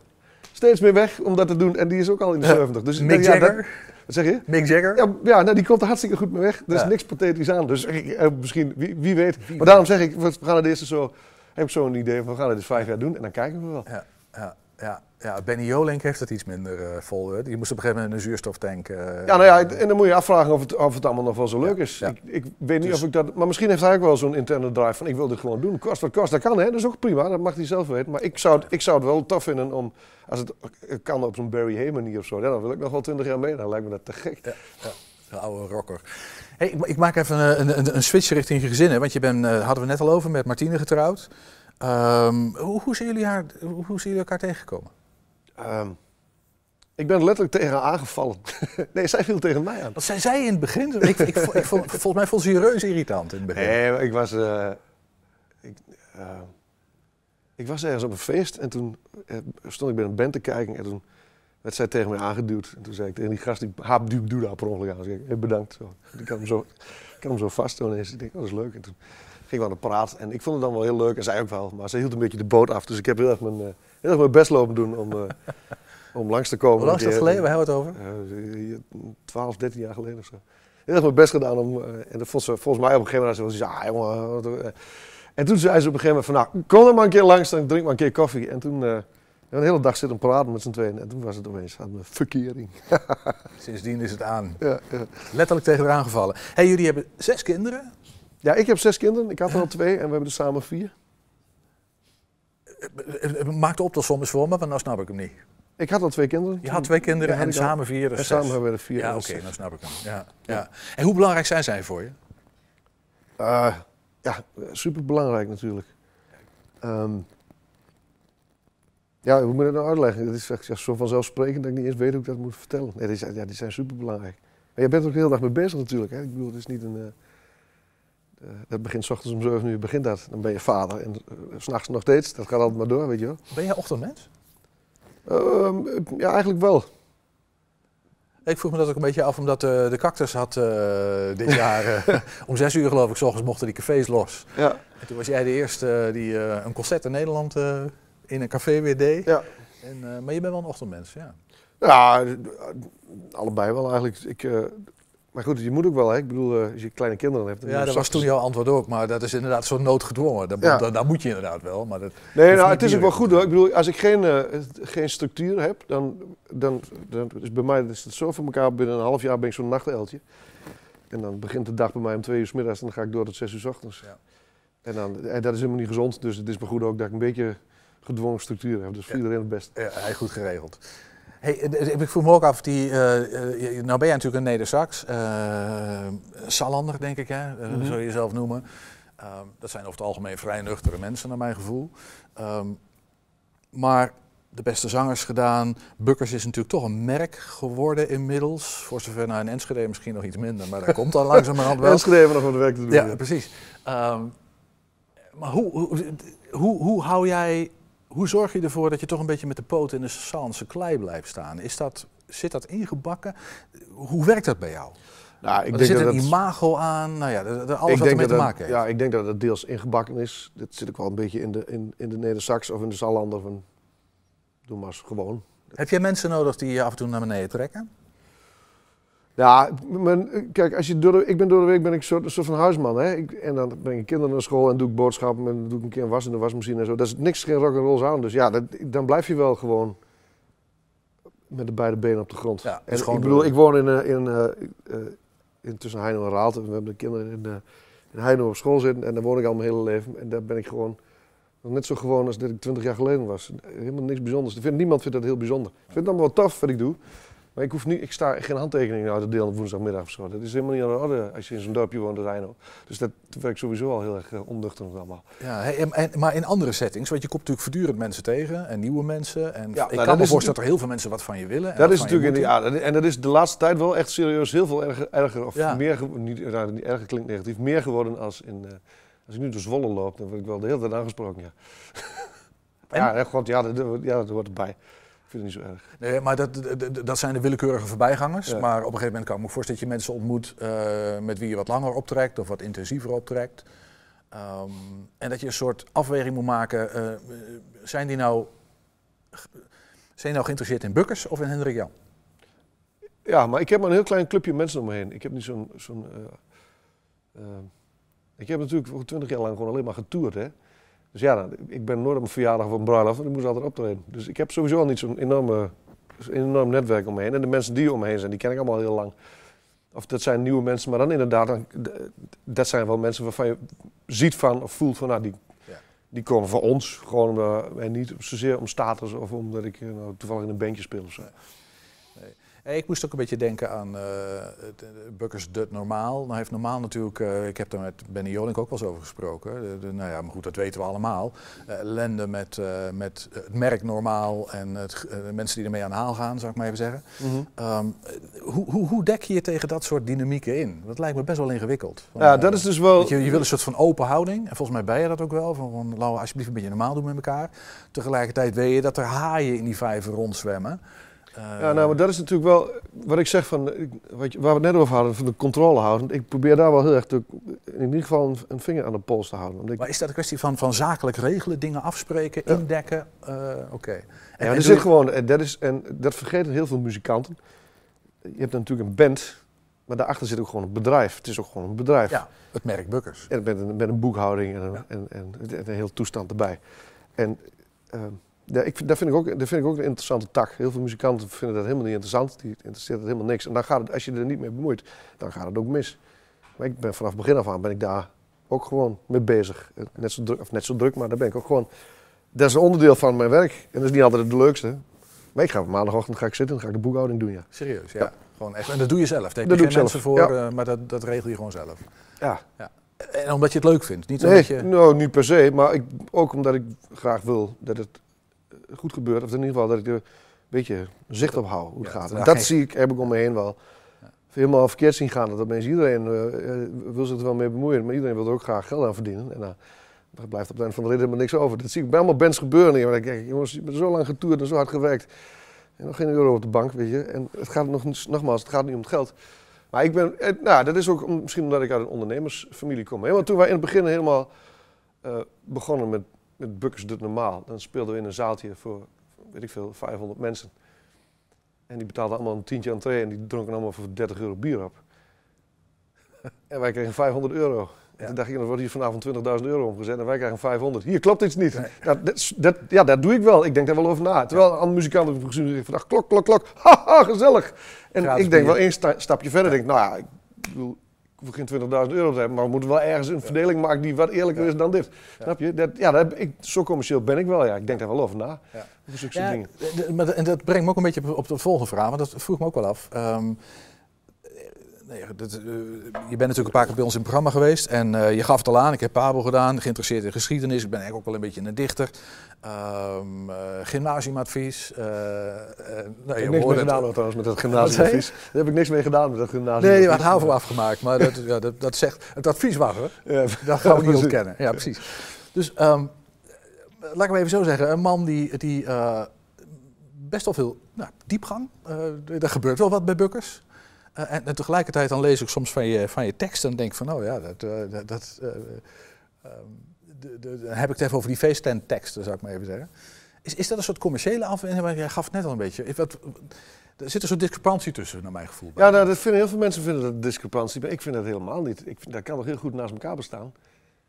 steeds meer weg om dat te doen. En die is ook al in de 70. Dus, Mick ja, dat- Jagger? wat zeg je? Mick Jagger? Ja, ja nou, die komt er hartstikke goed mee weg. Er is Ja. niks pathetisch aan. Dus eh, misschien, wie, wie weet. maar daarom zeg ik, we gaan het eerst zo, heb ik zo een idee van we gaan het dus vijf jaar doen en dan kijken we wel. Ja, ja, ja, ja, Benny Jolink heeft het iets minder eh, vol. Hè? Die moest op een gegeven moment een zuurstoftank. eh, Ja, nou ja, en dan moet je afvragen of het, of het allemaal nog wel zo leuk is. ja. Ik, ik weet niet Dus- of ik dat... Maar misschien heeft hij ook wel zo'n interne drive van ik wil dit gewoon doen. Kost wat kost, dat kan hè, dat is ook prima. Dat mag hij zelf weten. Maar ik zou, het- ik zou het wel tof vinden om, als het kan op zo'n Barry Hay manier of zo. Ja, dan wil ik nog wel twintig jaar mee. Dan lijkt me dat te gek. De oude rocker. Hey, ik, ik maak even een, een, een switch richting je gezinnen. Want je bent, eh, hadden we net al over, met Martine getrouwd. Ehm, hoe, hoe, zijn jullie haar, hoe, hoe zijn jullie elkaar tegengekomen? Ehm, ik ben er letterlijk tegen haar aangevallen. nee, zij viel tegen mij aan. Wat zei zij in het begin? Ik, ik, ik vond, volgens mij vond ze je reuze irritant in het begin. Nee, ik was, eh, ik, eh, ik was ergens op een feest en toen eh, stond ik bij een band te kijken en toen werd zij tegen mij aangeduwd. En toen zei ik tegen die gast, die haap duw, doe daar per ongeluk aan. Zei ik, hey, bedankt. Zo. Ik had hem zo, ik had hem zo vast toen ineens. Ik denk, oh, dat is leuk. En toen gingen we aan de praat en ik vond het dan wel heel leuk en zij ook wel. Maar ze hield een beetje de boot af, dus ik heb heel erg mijn, eh, heel erg mijn best lopen doen om, eh, om langs te komen. Hoe lang is dat Een geleden? Waar hebben we het over? Eh, 12, 13 jaar geleden of zo. Heel erg mijn best gedaan om. eh, en dat vond ze volgens mij op een gegeven moment. Ze ah jongen. wat, eh." En toen zei ze op een gegeven moment van, nou, kom er maar een keer langs, dan drink maar een keer koffie. En toen eh, hebben we de hele dag zitten praten met z'n tweeën. En toen was het opeens aan de verkering. Sindsdien is het aan. Ja, ja. Letterlijk tegen haar aangevallen. Hey, jullie hebben zes kinderen. Ja, ik heb zes kinderen. Ik had er al twee en we hebben er samen vier. Eh, eh, Maak de optelsom eens voor me, want nou snap ik hem niet. Ik had al twee kinderen. Je had twee kinderen Ja, en samen vier, En zes. samen hebben we er vier. Ja, oké, zes. nou snap ik hem. Ja, ja. En hoe belangrijk zijn zij voor je? Eh, ja, super belangrijk natuurlijk. Ehm, ja, hoe moet ik dat nou uitleggen? Het is echt zo vanzelfsprekend dat ik niet eens weet hoe ik dat moet vertellen. Nee, die zijn, ja, die zijn super belangrijk. Maar je bent er ook de hele dag mee bezig natuurlijk. Hè? Ik bedoel, het is niet een. eh, dat begint 's ochtends om 7 uur, begint dat. Dan ben je vader. En eh, s s'nachts nog steeds. Dat gaat altijd maar door, weet je wel. Ben jij ochtendmens? Ehm, ja, eigenlijk wel. Ik vroeg me dat ook een beetje af, omdat eh, de cactus had eh, dit jaar eh, om zes uur geloof ik, s ochtends mochten die cafés los. Ja. En toen was jij de eerste die eh, een concert in Nederland eh, in een café weer deed. Ja. En, eh, maar je bent wel een ochtendmens, ja. Ja, eh, allebei wel eigenlijk. Ik, eh, maar goed, je moet ook wel, hè. Ik bedoel, eh, als je kleine kinderen hebt... dan Ja, dat was toen jouw antwoord ook, maar dat is inderdaad zo noodgedwongen. Dat, Ja. dat, dat moet je inderdaad wel, maar dat Nee, nou, het is ook wel goed hoor. Ik bedoel, als ik geen, eh, geen structuur heb, dan, dan, dan is bij mij is het zo voor elkaar. Binnen een half jaar ben ik zo'n nachteltje. En dan begint de dag bij mij om twee uur 's middags en dan ga ik door tot zes uur 's ochtends. Ja. En, dan, en dat is helemaal niet gezond, dus het is maar goed ook dat ik een beetje gedwongen structuur heb. Dus voor Ja. iedereen het best. Ja, hij goed geregeld. Hey, ik vroeg me ook af, die, eh, eh, nou ben jij natuurlijk een Neder-Sax, eh, Salander denk ik, hè? Mhm. zou je jezelf noemen. Ehm, dat zijn over het algemeen vrij nuchtere mensen naar mijn gevoel. Ehm, maar de beste zangers gedaan. Bukkers is natuurlijk toch een merk geworden inmiddels. Voor zover naar een Enschede misschien nog iets minder, maar dat komt dan langzamerhand wel. En schreven nog wat werk te doen. Ja, ja. precies. Ehm, maar hoe, hoe, hoe, hoe hou jij, hoe zorg je ervoor dat je toch een beetje met de poot in de Saanse klei blijft staan? Is dat, zit dat ingebakken? Hoe werkt dat bij jou? Nou, ik er denk zit dat een dat- imago aan, nou ja, alles wat ermee dat te dat- maken heeft. Ja, ik denk dat het deels ingebakken is. Dat zit ook wel een beetje in de, in, in de Neder-Sax of in de Sallander. Van, doe maar eens gewoon. Heb jij mensen nodig die je af en toe naar beneden trekken? Ja, mijn, kijk, als je door de, ik ben door de week ben ik een soort, soort van huisman. Hè? Ik, en dan breng ik kinderen naar school en doe ik boodschappen en doe ik een keer een was in de wasmachine en zo. Dat is niks, geen rock and roll aan. Dus ja, dat, dan blijf je wel gewoon met de beide benen op de grond. Ja, en ik bedoel, ik woon in, eh, in, eh, eh, in tussen Heino en Raalte. We hebben de kinderen in, in Heino op school zitten en daar woon ik al mijn hele leven. En daar ben ik gewoon net zo gewoon als dat ik 20 jaar geleden was. Helemaal niks bijzonders. Niemand vindt dat heel bijzonder. Ik vind het allemaal wel tof wat ik doe. Maar ik hoef niet, ik sta geen handtekening uit te delen op woensdagmiddag of zo. Dat is helemaal niet aan de orde als je in zo'n dorpje woont Heino. Dus dat werkt sowieso al heel erg uh, onduchtig allemaal. Ja, hey, en, en- maar in andere settings, want je komt natuurlijk voortdurend mensen tegen en nieuwe mensen. En Ja, ik nou, kan me voorstellen dat er heel veel mensen wat van je willen. en Dat is natuurlijk, in de- ja, en dat is de laatste tijd wel echt serieus heel veel erger, erger of Ja. meer, niet, nou, niet erger klinkt negatief, meer geworden als in, eh, als ik nu door Zwolle loop, dan word ik wel de hele tijd aangesproken, ja. ja, god, ja, dat, dat- ja, dat hoort erbij. Ik vind het niet zo erg. Nee, maar dat, dat, dat zijn de willekeurige voorbijgangers. Ja. Maar op een gegeven moment kan ik me voorstellen dat je mensen ontmoet eh, met wie je wat langer optrekt of wat intensiever optrekt. Ehm, en dat je een soort afweging moet maken. eh, zijn die nou, zijn die nou geïnteresseerd in Bukkers of in Hendrik Jan? Ja, maar ik heb maar een heel klein clubje mensen om me heen. Ik heb niet zo'n... zo'n eh, eh, ik heb natuurlijk voor twintig jaar lang gewoon alleen maar getoerd, hè. Dus ja, ik ben nooit op een verjaardag of een bruiloft, want ik moest altijd optreden. Dus ik heb sowieso al niet zo'n enorme, enorm netwerk om me heen. En de mensen die om me heen zijn, die ken ik allemaal heel lang. Of dat zijn nieuwe mensen, maar dan inderdaad, dat zijn wel mensen waarvan je ziet van of voelt van, nou, die, Ja. die komen van ons. Gewoon en niet zozeer om status of omdat ik eh, nou, toevallig in een bandje speel of zo. Eh, Ik moest ook een beetje denken aan eh het, eh, Bukkers Dut Normaal. Nou heeft Normaal natuurlijk, eh, ik heb daar met Benny Jolink ook wel eens over gesproken. De- de- nou ja, maar goed, dat weten we allemaal. Eh, ellende met, eh, met het merk Normaal en het, eh, de mensen die ermee aan de haal gaan, zou ik maar even zeggen. Ehm, eh, hoe, hoe, hoe dek je je tegen dat soort dynamieken in? Dat lijkt me best wel ingewikkeld. Ja, eh, dat is dus wel... je, je wil een soort van open houding. En volgens mij ben je dat ook wel. Van, van laten we alsjeblieft een beetje normaal doen met elkaar. Tegelijkertijd weet je dat er haaien in die vijver rondzwemmen. Eh, Ja, nou, maar dat is natuurlijk wel wat ik zeg van, wat waar we het net over hadden, van de controle houden. Ik probeer daar wel heel erg te, in ieder geval een, een vinger aan de pols te houden. Omdat Maar is dat een kwestie van, van zakelijk regelen, dingen afspreken, Ja. indekken? Eh, Oké. En- ja, en er zit je- gewoon, en dat, is, en dat vergeten heel veel muzikanten. Je hebt natuurlijk een band, maar daarachter zit ook gewoon een bedrijf. Het is ook gewoon een bedrijf. Ja, het merk Bukkers. En met een, met een boekhouding en een, en, en, en een heel toestand erbij. En ehm, ja, ik, dat, vind ik ook, dat vind ik ook een interessante tak. Heel veel muzikanten vinden dat helemaal niet interessant. Die interesseert het helemaal niks. En dan gaat het, als je er niet mee bemoeit, dan gaat het ook mis. Maar ik ben vanaf het begin af aan ben ik daar ook gewoon mee bezig. Eh, Net zo druk, of net zo druk, maar daar ben ik ook gewoon... Dat is een onderdeel van mijn werk. En dat is niet altijd het leukste. Maar ik ga op maandagochtend ga ik zitten en ga ik de boekhouding doen, ja. Serieus, ja. Ja. Gewoon echt. En dat doe je zelf. Daar heb je doe geen zelf, mensen voor, ja. eh, maar dat, dat regel je gewoon zelf. Ja. ja. En omdat je het leuk vindt. Niet Nee, omdat je... nou, niet per se, maar ik, ook omdat ik graag wil dat het goed gebeurt. Of in ieder geval dat ik er een beetje zicht op hou hoe het Ja, gaat. dat En dat zie ik, heb ik om me heen wel. Helemaal verkeerd zien gaan. Dat opeens iedereen eh, eh, wil zich er wel mee bemoeien. Maar iedereen wil er ook graag geld aan verdienen. En dan dan blijft op het einde van de rit helemaal niks over. Dat zie ik bij allemaal bands gebeuren. hier. Maar dan denk ik, jongens, je bent zo lang getoerd en zo hard gewerkt. En nog geen euro op de bank, weet je. En het gaat nog, nogmaals, het gaat niet om het geld. Maar ik ben, eh, nou, dat is ook misschien omdat ik uit een ondernemersfamilie kom. Want toen wij in het begin helemaal eh, begonnen met, met Bukkers Doet Normaal, dan speelden we in een zaaltje voor, weet ik veel, 500 mensen. En die betaalden allemaal een tientje entree en die dronken allemaal voor 30 euro bier op. En wij kregen 500 euro. En toen dacht ik, dan wordt hier vanavond 20.000 euro omgezet en wij krijgen 500. Hier klopt iets niet. Ja, dat, is- dat, ja, dat doe ik wel. Ik denk daar wel over na. Terwijl andere muzikanten ik vandaag klok, klok, klok. Haha, gezellig. En Gratis ik denk bier. wel één sta- stapje verder. Denk, nou ja, ik bedoel, hoef geen 20.000 euro te hebben, maar we moeten wel ergens een verdeling maken die wat eerlijker is dan dit. Snap je? Dat, ja, dat heb ik, zo commercieel ben ik wel. Ja. Ik denk daar wel over na. Ja. Over zulke dingen. en dat brengt me ook een beetje op, de volgende vraag, want dat vroeg me ook wel af. Ehm, eh, nee, dat, eh, je bent natuurlijk een paar keer bij ons in het programma geweest en eh, je gaf het al aan, ik heb Pabo gedaan, geïnteresseerd in geschiedenis, ik ben eigenlijk ook wel een beetje een dichter. Ehm, eh, gymnasiumadvies. eh, eh, nou, Ik heb niks mee het- gedaan hoor, trouwens met dat gymnasiumadvies. Daar heb ik niks mee gedaan met dat gymnasium. Nee, je had HAVO afgemaakt, maar dat, ja, dat, dat zegt, het advies was er. Ja, dat gaan we niet ontkennen. Ja, precies. Dus ehm, laat ik maar even zo zeggen, een man die, die best wel veel nou, diepgang, er gebeurt wel wat bij Bukkers. Eh, en, en tegelijkertijd dan lees ik soms van je, van je tekst en denk van, oh ja, dat, eh, dat, eh, ehm, de, de, dan heb ik het even over die feesttent-teksten, zou ik maar even zeggen. Is, is dat een soort commerciële afweging? Jij gaf het net al een beetje. Wat, er zit een soort discrepantie tussen, naar mijn gevoel. Ja, nou, dat vinden heel veel mensen vinden dat een discrepantie, maar ik vind dat helemaal niet. Ik vind, dat kan toch heel goed naast elkaar bestaan.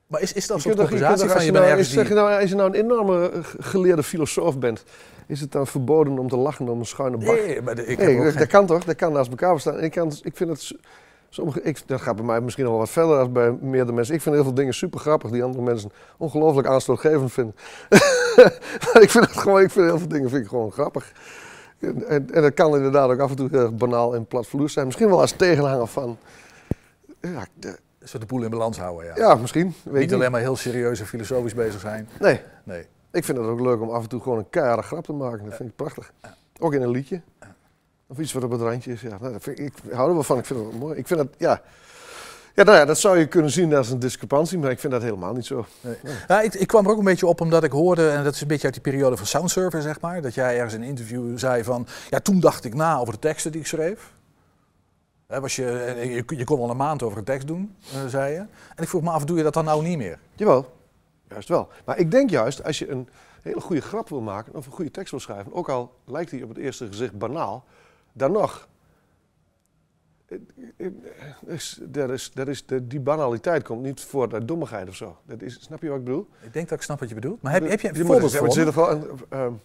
Maar is, is dat een soort compensatie van je je nou- zeg je nou, als je nou een enorme geleerde filosoof bent, is het dan verboden om te lachen om een schuine bak? Nee, maar de- ik Nee, dat, geen- kan toch? Dat kan naast elkaar bestaan. Ik, kan, ik vind het, sommige, ik, dat gaat bij mij misschien wel wat verder dan bij meerdere mensen. Ik vind heel veel dingen super grappig die andere mensen ongelooflijk aanstootgevend vinden. Ik vind het gewoon, ik vind heel veel dingen vind ik gewoon grappig. En, en, en dat kan inderdaad ook af en toe heel erg banaal en platvloers zijn. Misschien wel als tegenhanger van. Ja, de- Zo de boel in balans houden, ja. ja misschien. Weet niet alleen maar heel serieus en filosofisch bezig zijn. Nee. Nee. Ik vind het ook leuk om af en toe gewoon een keiharde grap te maken. Dat vind ik prachtig. Ook in een liedje. Of iets wat op het randje is. Ja, nou, dat vind ik, ik hou er wel van. Ik vind het wel mooi. Ik vind dat, ja. Ja, nou ja, dat zou je kunnen zien als een discrepantie, maar ik vind dat helemaal niet zo. Nee. Ja, ik, ik kwam er ook een beetje op omdat ik hoorde, en dat is een beetje uit die periode van Soundsurfer, zeg maar, dat jij ergens in een interview zei van, ja, toen dacht ik na over de teksten die ik schreef. Hè, was je, je kon wel een maand over een tekst doen, eh, zei je. En ik vroeg me af, doe je dat dan nou niet meer? Jawel, juist wel. Maar ik denk juist, als je een hele goede grap wil maken of een goede tekst wil schrijven, ook al lijkt die op het eerste gezicht banaal, dan nog dat is, dat is, de, die banaliteit komt niet voort uit dommigheid of zo. Dat is, snap je wat ik bedoel? Ik denk dat ik snap wat je bedoelt. Maar heb, heb je een voorbeeld er zit er wel een,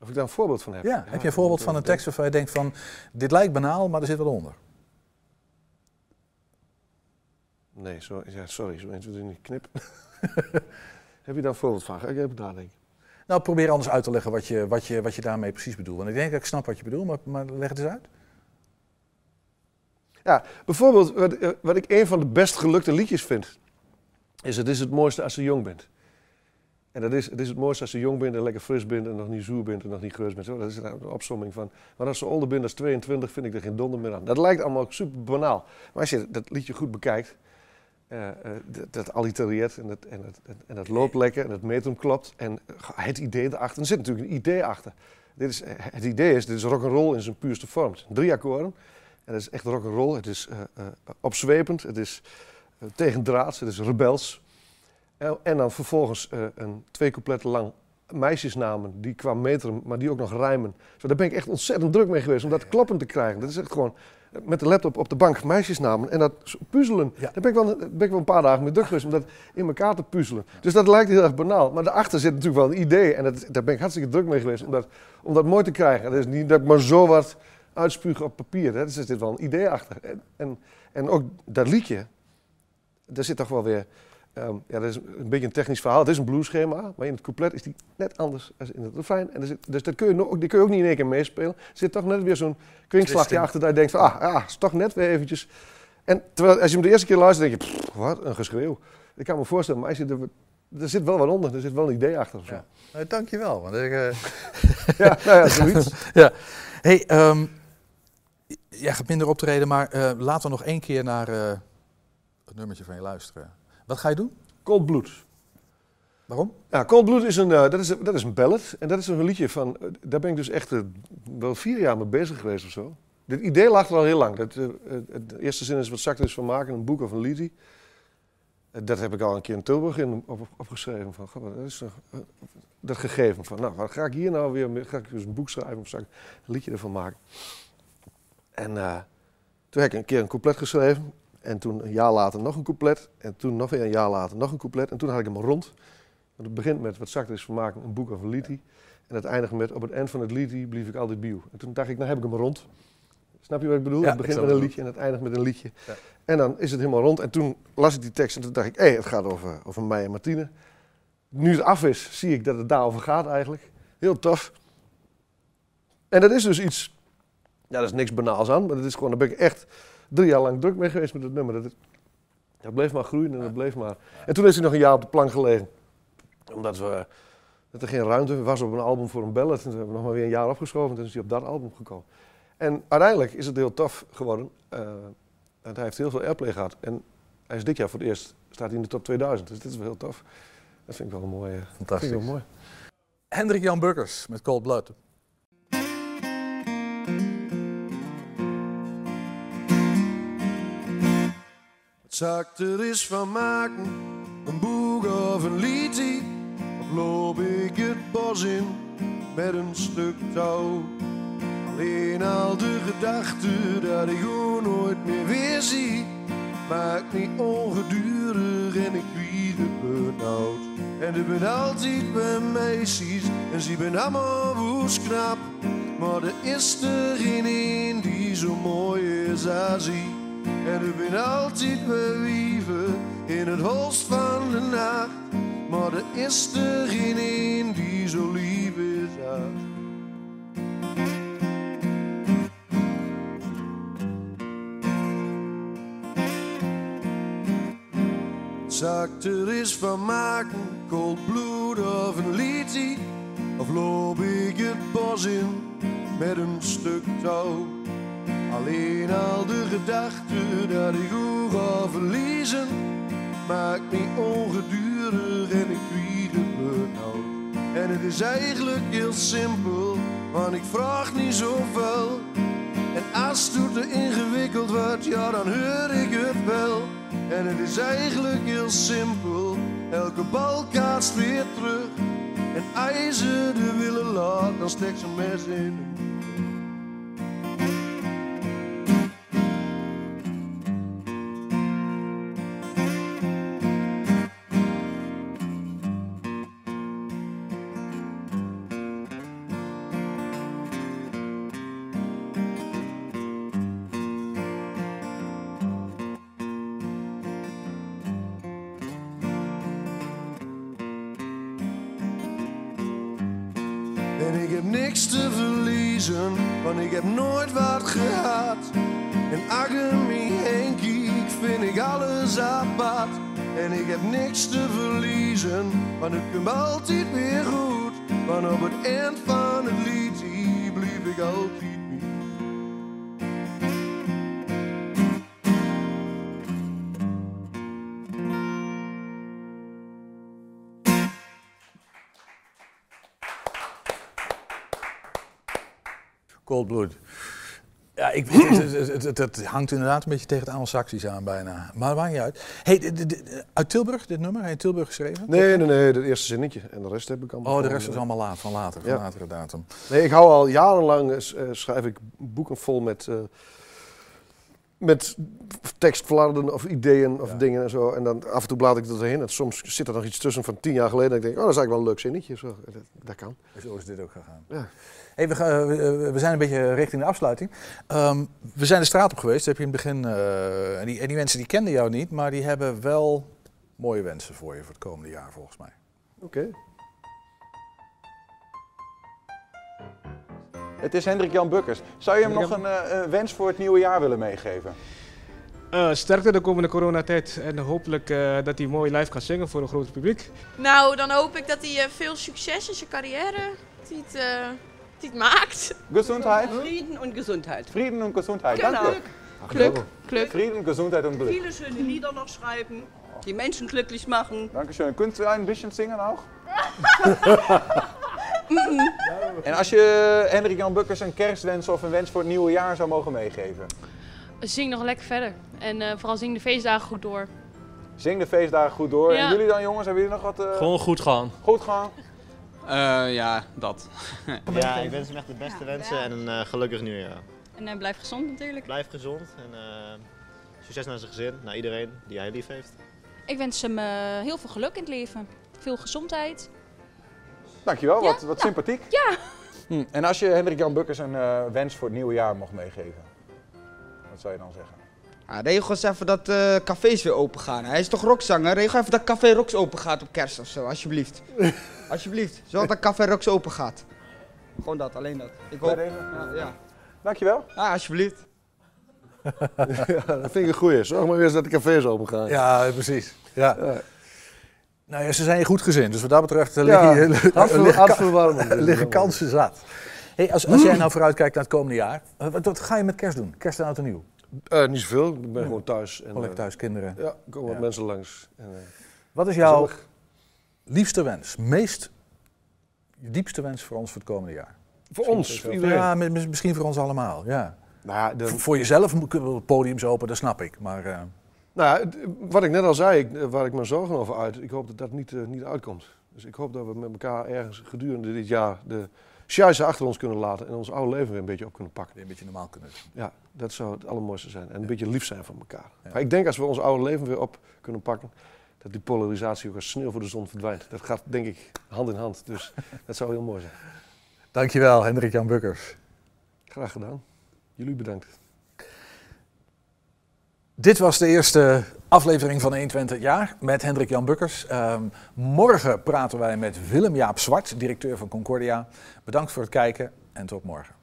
Of ik daar een voorbeeld van heb? Ja, heb je een voorbeeld van een tekst waarvan je denkt van... dit lijkt banaal, maar er zit wat onder? Nee, sorry, ja, sorry zo in die knip. heb je daar een voorbeeld van? Ga ik even nadenken. Nou, probeer anders uit te leggen wat je, wat je, wat je daarmee precies bedoelt. Want ik denk dat ik snap wat je bedoelt, maar, maar leg het eens uit. Ja, bijvoorbeeld wat, eh, wat ik een van de best gelukte liedjes vind, is het is het mooiste als je jong bent. En dat is, het is het mooiste als je jong bent en lekker fris bent en nog niet zoer bent en nog niet geus bent. Zo, dat is een opsomming van. Maar als ze ouder bent als 22 vind ik er geen donder meer aan. Dat lijkt allemaal super banaal. Maar als je dat liedje goed bekijkt, eh, eh, dat, dat allitereert en dat, en, dat, en dat loopt lekker en het metrum klopt. En het idee erachter, er zit natuurlijk een idee achter. Dit is, eh, het idee is, dit is rock'n'roll in zijn puurste vorm. Drie akkoorden. En dat is echt rock'n'roll. Het is opzwepend, het is tegendraads, het is rebels. En, en dan vervolgens een twee coupletten lang meisjesnamen die qua metrum, maar die ook nog rijmen. Zo, daar ben ik echt ontzettend druk mee geweest om dat kloppend te krijgen. Dat is echt gewoon met de laptop op de bank meisjesnamen en dat puzzelen. Ja. Daar ben ik, wel, ben ik wel een paar dagen mee druk geweest om dat in elkaar te puzzelen. Dus dat lijkt heel erg banaal. Maar daarachter zit natuurlijk wel een idee en dat, daar ben ik hartstikke druk mee geweest om dat, om dat mooi te krijgen. Dat is niet dat ik maar zo wat uitspugen op papier. Hè. Er zit wel een idee achter. En, en, en ook dat liedje, daar zit toch wel weer... Um, ja, dat is een beetje een technisch verhaal. Het is een blueschema, maar in het couplet is die net anders dan in het refrein. En zit, dus dat kun je nog, die kun je ook niet in één keer meespelen. Er zit toch net weer zo'n kwinkslagje achter dat je denkt van, ah, ah, is toch net weer eventjes... En terwijl, als je hem de eerste keer luistert, denk je, pff, wat een geschreeuw. Ik kan me voorstellen, maar als je er, er zit wel wat onder, er zit wel een idee achter. Of zo. Ja. Nou, dankjewel. Want ik, uh... ja, nou ja, zoiets. ja. Hey, um, jij gaat minder optreden, maar uh, laten we nog één keer naar uh, het nummertje van je luisteren. Wat ga je doen? Cold Blood. Waarom? Ja, Cold Blood is een, uh, dat is, dat is een ballad. En dat is een liedje van, uh, daar ben ik dus echt uh, wel vier jaar mee bezig geweest of zo. Dit idee lag er al heel lang. Dat, de eerste zin is wat zakt is van maken, een boek of een liedje. dat heb ik al een keer in Tilburg in, op, opgeschreven. Van, goh, dat, is toch, dat gegeven van, nou, wat ga ik hier nou weer mee? Ga ik dus een boek schrijven of zal ik een liedje ervan maken? En toen heb ik een keer een couplet geschreven. En toen een jaar later nog een couplet. En toen nog weer een jaar later nog een couplet. En toen had ik hem rond. Want het begint met wat zacht is van maken, een boek of een liedje. En het eindigt met op het eind van het liedje blief ik altijd bio. En toen dacht ik, nou heb ik hem rond. Snap je wat ik bedoel? Ja, het begint met een liedje en het eindigt met een liedje. Ja. En dan is het helemaal rond. En toen las ik die tekst en toen dacht ik, hé, hey, het gaat over, over mij en Martine. Nu het af is, zie ik dat het daarover gaat eigenlijk. Heel tof. En dat is dus iets, ja, daar is niks banaals aan, maar dat is gewoon, daar ben ik echt drie jaar lang druk mee geweest met het nummer. Dat, dat bleef maar groeien en dat bleef maar. En toen is hij nog een jaar op de plank gelegen. Omdat we, dat er geen ruimte was op een album voor een ballad. En toen hebben we nog maar weer een jaar opgeschoven en toen is hij op dat album gekomen. En uiteindelijk is het heel tof geworden. Uh, en hij heeft heel veel airplay gehad. En hij is dit jaar voor het eerst, staat hij in de top 2000. Dus dit is wel heel tof. Dat vind ik wel een mooie. Fantastisch. Vind ik wel mooi. Hendrik Jan Burgers met Cold Blood. Er is van maken, een boek of een liedje. Of loop ik het bos in met een stuk touw. Alleen al de gedachte dat ik gewoon nooit meer weer zie. Maakt me ongedurig en ik krijg het benauwd. En er ben altijd bij meisjes en ze ben allemaal woest knap. Maar er is er geen een die zo mooi is als ik. En er ben altijd bewieven in het holst van de nacht. Maar er is er geen een die zo lief is als Zakt er is van maken, cold of een liedje. Of loop ik het bos in met een stuk touw. Alleen al de gedachte dat ik hoe ga verliezen Maakt me ongedurig en ik krijg het benauwd En het is eigenlijk heel simpel, want ik vraag niet zoveel. En als het te ingewikkeld wordt, ja dan hoor ik het wel. En het is eigenlijk heel simpel, elke bal kaatst weer terug. En ijzer de willen laat, dan steekt ze mes in ik heb niks te verliezen, want ik heb nooit wat gehad. En heen kijk, vind ik alles apart. En ik heb niks te verliezen, want het komt altijd weer goed. Want op het eind van het lied ik altijd Cold Blood. Ja, ik, het, het, het, hangt inderdaad een beetje tegen het Anglo-Saxisch aan bijna. Maar maakt niet uit. Hey, de- de- de- uit Tilburg, dit nummer? Heb je Tilburg geschreven? Nee, nee, nee, het eerste zinnetje. En de rest heb ik allemaal. Oh, de rest is allemaal laat, van later, van Ja. latere datum. Nee, ik hou al jarenlang, eh, eh, schrijf ik boeken vol met, eh, met tekstflarden of ideeën of dingen en zo. En dan af en toe blaad ik dat. En soms zit er nog iets tussen van tien jaar geleden. En ik denk, oh, dat is eigenlijk wel een leuk zinnetje. Zo, dat, dat kan. Zo is dit ook gegaan. Ja. Hey, we, gaan, we, zijn een beetje richting de afsluiting. Ehm, we zijn de straat op geweest, heb je in het begin. eh, en, die, en die mensen die kenden jou niet, maar die hebben wel mooie wensen voor je voor het komende jaar, volgens mij. Oké. Het is Hendrik Jan Bukkers. Zou je hem nog een eh, wens voor het nieuwe jaar willen meegeven? Eh, sterkte de komende coronatijd en hopelijk eh, dat hij mooi live kan zingen voor een groot publiek. Nou, dan hoop ik dat hij eh, veel succes in zijn carrière eh, het maakt. Gesundheit. Frieden und Gesundheit. Frieden und Gesundheit. Genau. Danke. Glück, Glück. Frieden, Gesundheit und Glück. Viele schöne Lieder noch schreiben, die Menschen glücklich machen. Dankeschön. Kunt u ein bisschen singen auch? En als je Hendrik Jan Bukkers een kerstwens of een wens voor het nieuwe jaar zou mogen meegeven? Zing nog lekker verder. En eh, vooral zing de feestdagen goed door. Zing de feestdagen goed door. Ja. En jullie dan jongens, hebben jullie nog wat? eh, Gewoon goed gaan. Goed gaan. ja, dat. Ja, ik wens hem echt de beste wensen en een eh, gelukkig nieuwjaar. En eh, blijf gezond natuurlijk. Blijf gezond en eh, succes naar zijn gezin, naar iedereen die hij lief heeft. Ik wens hem eh, heel veel geluk in het leven. Veel gezondheid. Dankjewel, Ja, wat, wat sympathiek. Ja. Hm. En als je Hendrik Jan Bukkers een eh, wens voor het nieuwe jaar mocht meegeven, wat zou je dan zeggen? Ja, regel eens even dat eh, cafés weer open gaan. Hij is toch rockzanger? Regel even dat Café Rox open gaat op kerst of zo, alsjeblieft. alsjeblieft. Zorg dat Café Rox open gaat. Gewoon dat, alleen dat. Ik hoop. Bij deze? Ja, ja. Dankjewel. Ja, alsjeblieft. ja, dat vind ik een goeie. Zorg maar weer eens dat de cafés open gaan. Ja, precies. Ja. Nou ja, ze zijn je goed gezind, dus wat dat betreft eh, Ja, liggen, liggen, hartver- liggen, liggen kansen zat. Hey, als, als jij nou vooruitkijkt naar het komende jaar, eh, wat, wat ga je met kerst doen? Kerst en oud en nieuw? Eh, niet zoveel, ik ben gewoon thuis. En, eh, thuis, kinderen. Ja, er komen wat Ja. mensen langs. En, Wat is jouw gezellig. liefste wens, meest diepste wens voor ons voor het komende jaar? Voor Misschien ons, iedereen? Ja, mi- mi- misschien voor ons allemaal, ja. Nou ja, dan- Voor- Voor jezelf podiums open, dat snap ik. Maar Nou, wat ik net al zei, ik- waar ik me zorgen over uit, ik hoop dat dat niet, eh, niet uitkomt. Dus ik hoop dat we met elkaar ergens gedurende dit jaar de scheisse achter ons kunnen laten en ons oude leven weer een beetje op kunnen pakken. weer een beetje normaal kunnen doen. Ja, dat zou het allermooiste zijn. En een beetje lief zijn van elkaar. Maar ik denk als we ons oude leven weer op kunnen pakken, dat die polarisatie ook als sneeuw voor de zon verdwijnt. Dat gaat denk ik hand in hand. Dus dat zou heel mooi zijn. dankjewel, Hendrik Jan Bukkers. Graag gedaan. Jullie bedankt. Dit was de eerste aflevering van 21 jaar met Hendrik Jan Bukkers. Ehm, morgen praten wij met Willem-Jaap Zwart, directeur van Concordia. Bedankt voor het kijken en tot morgen.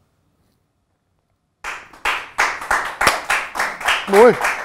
Mooi.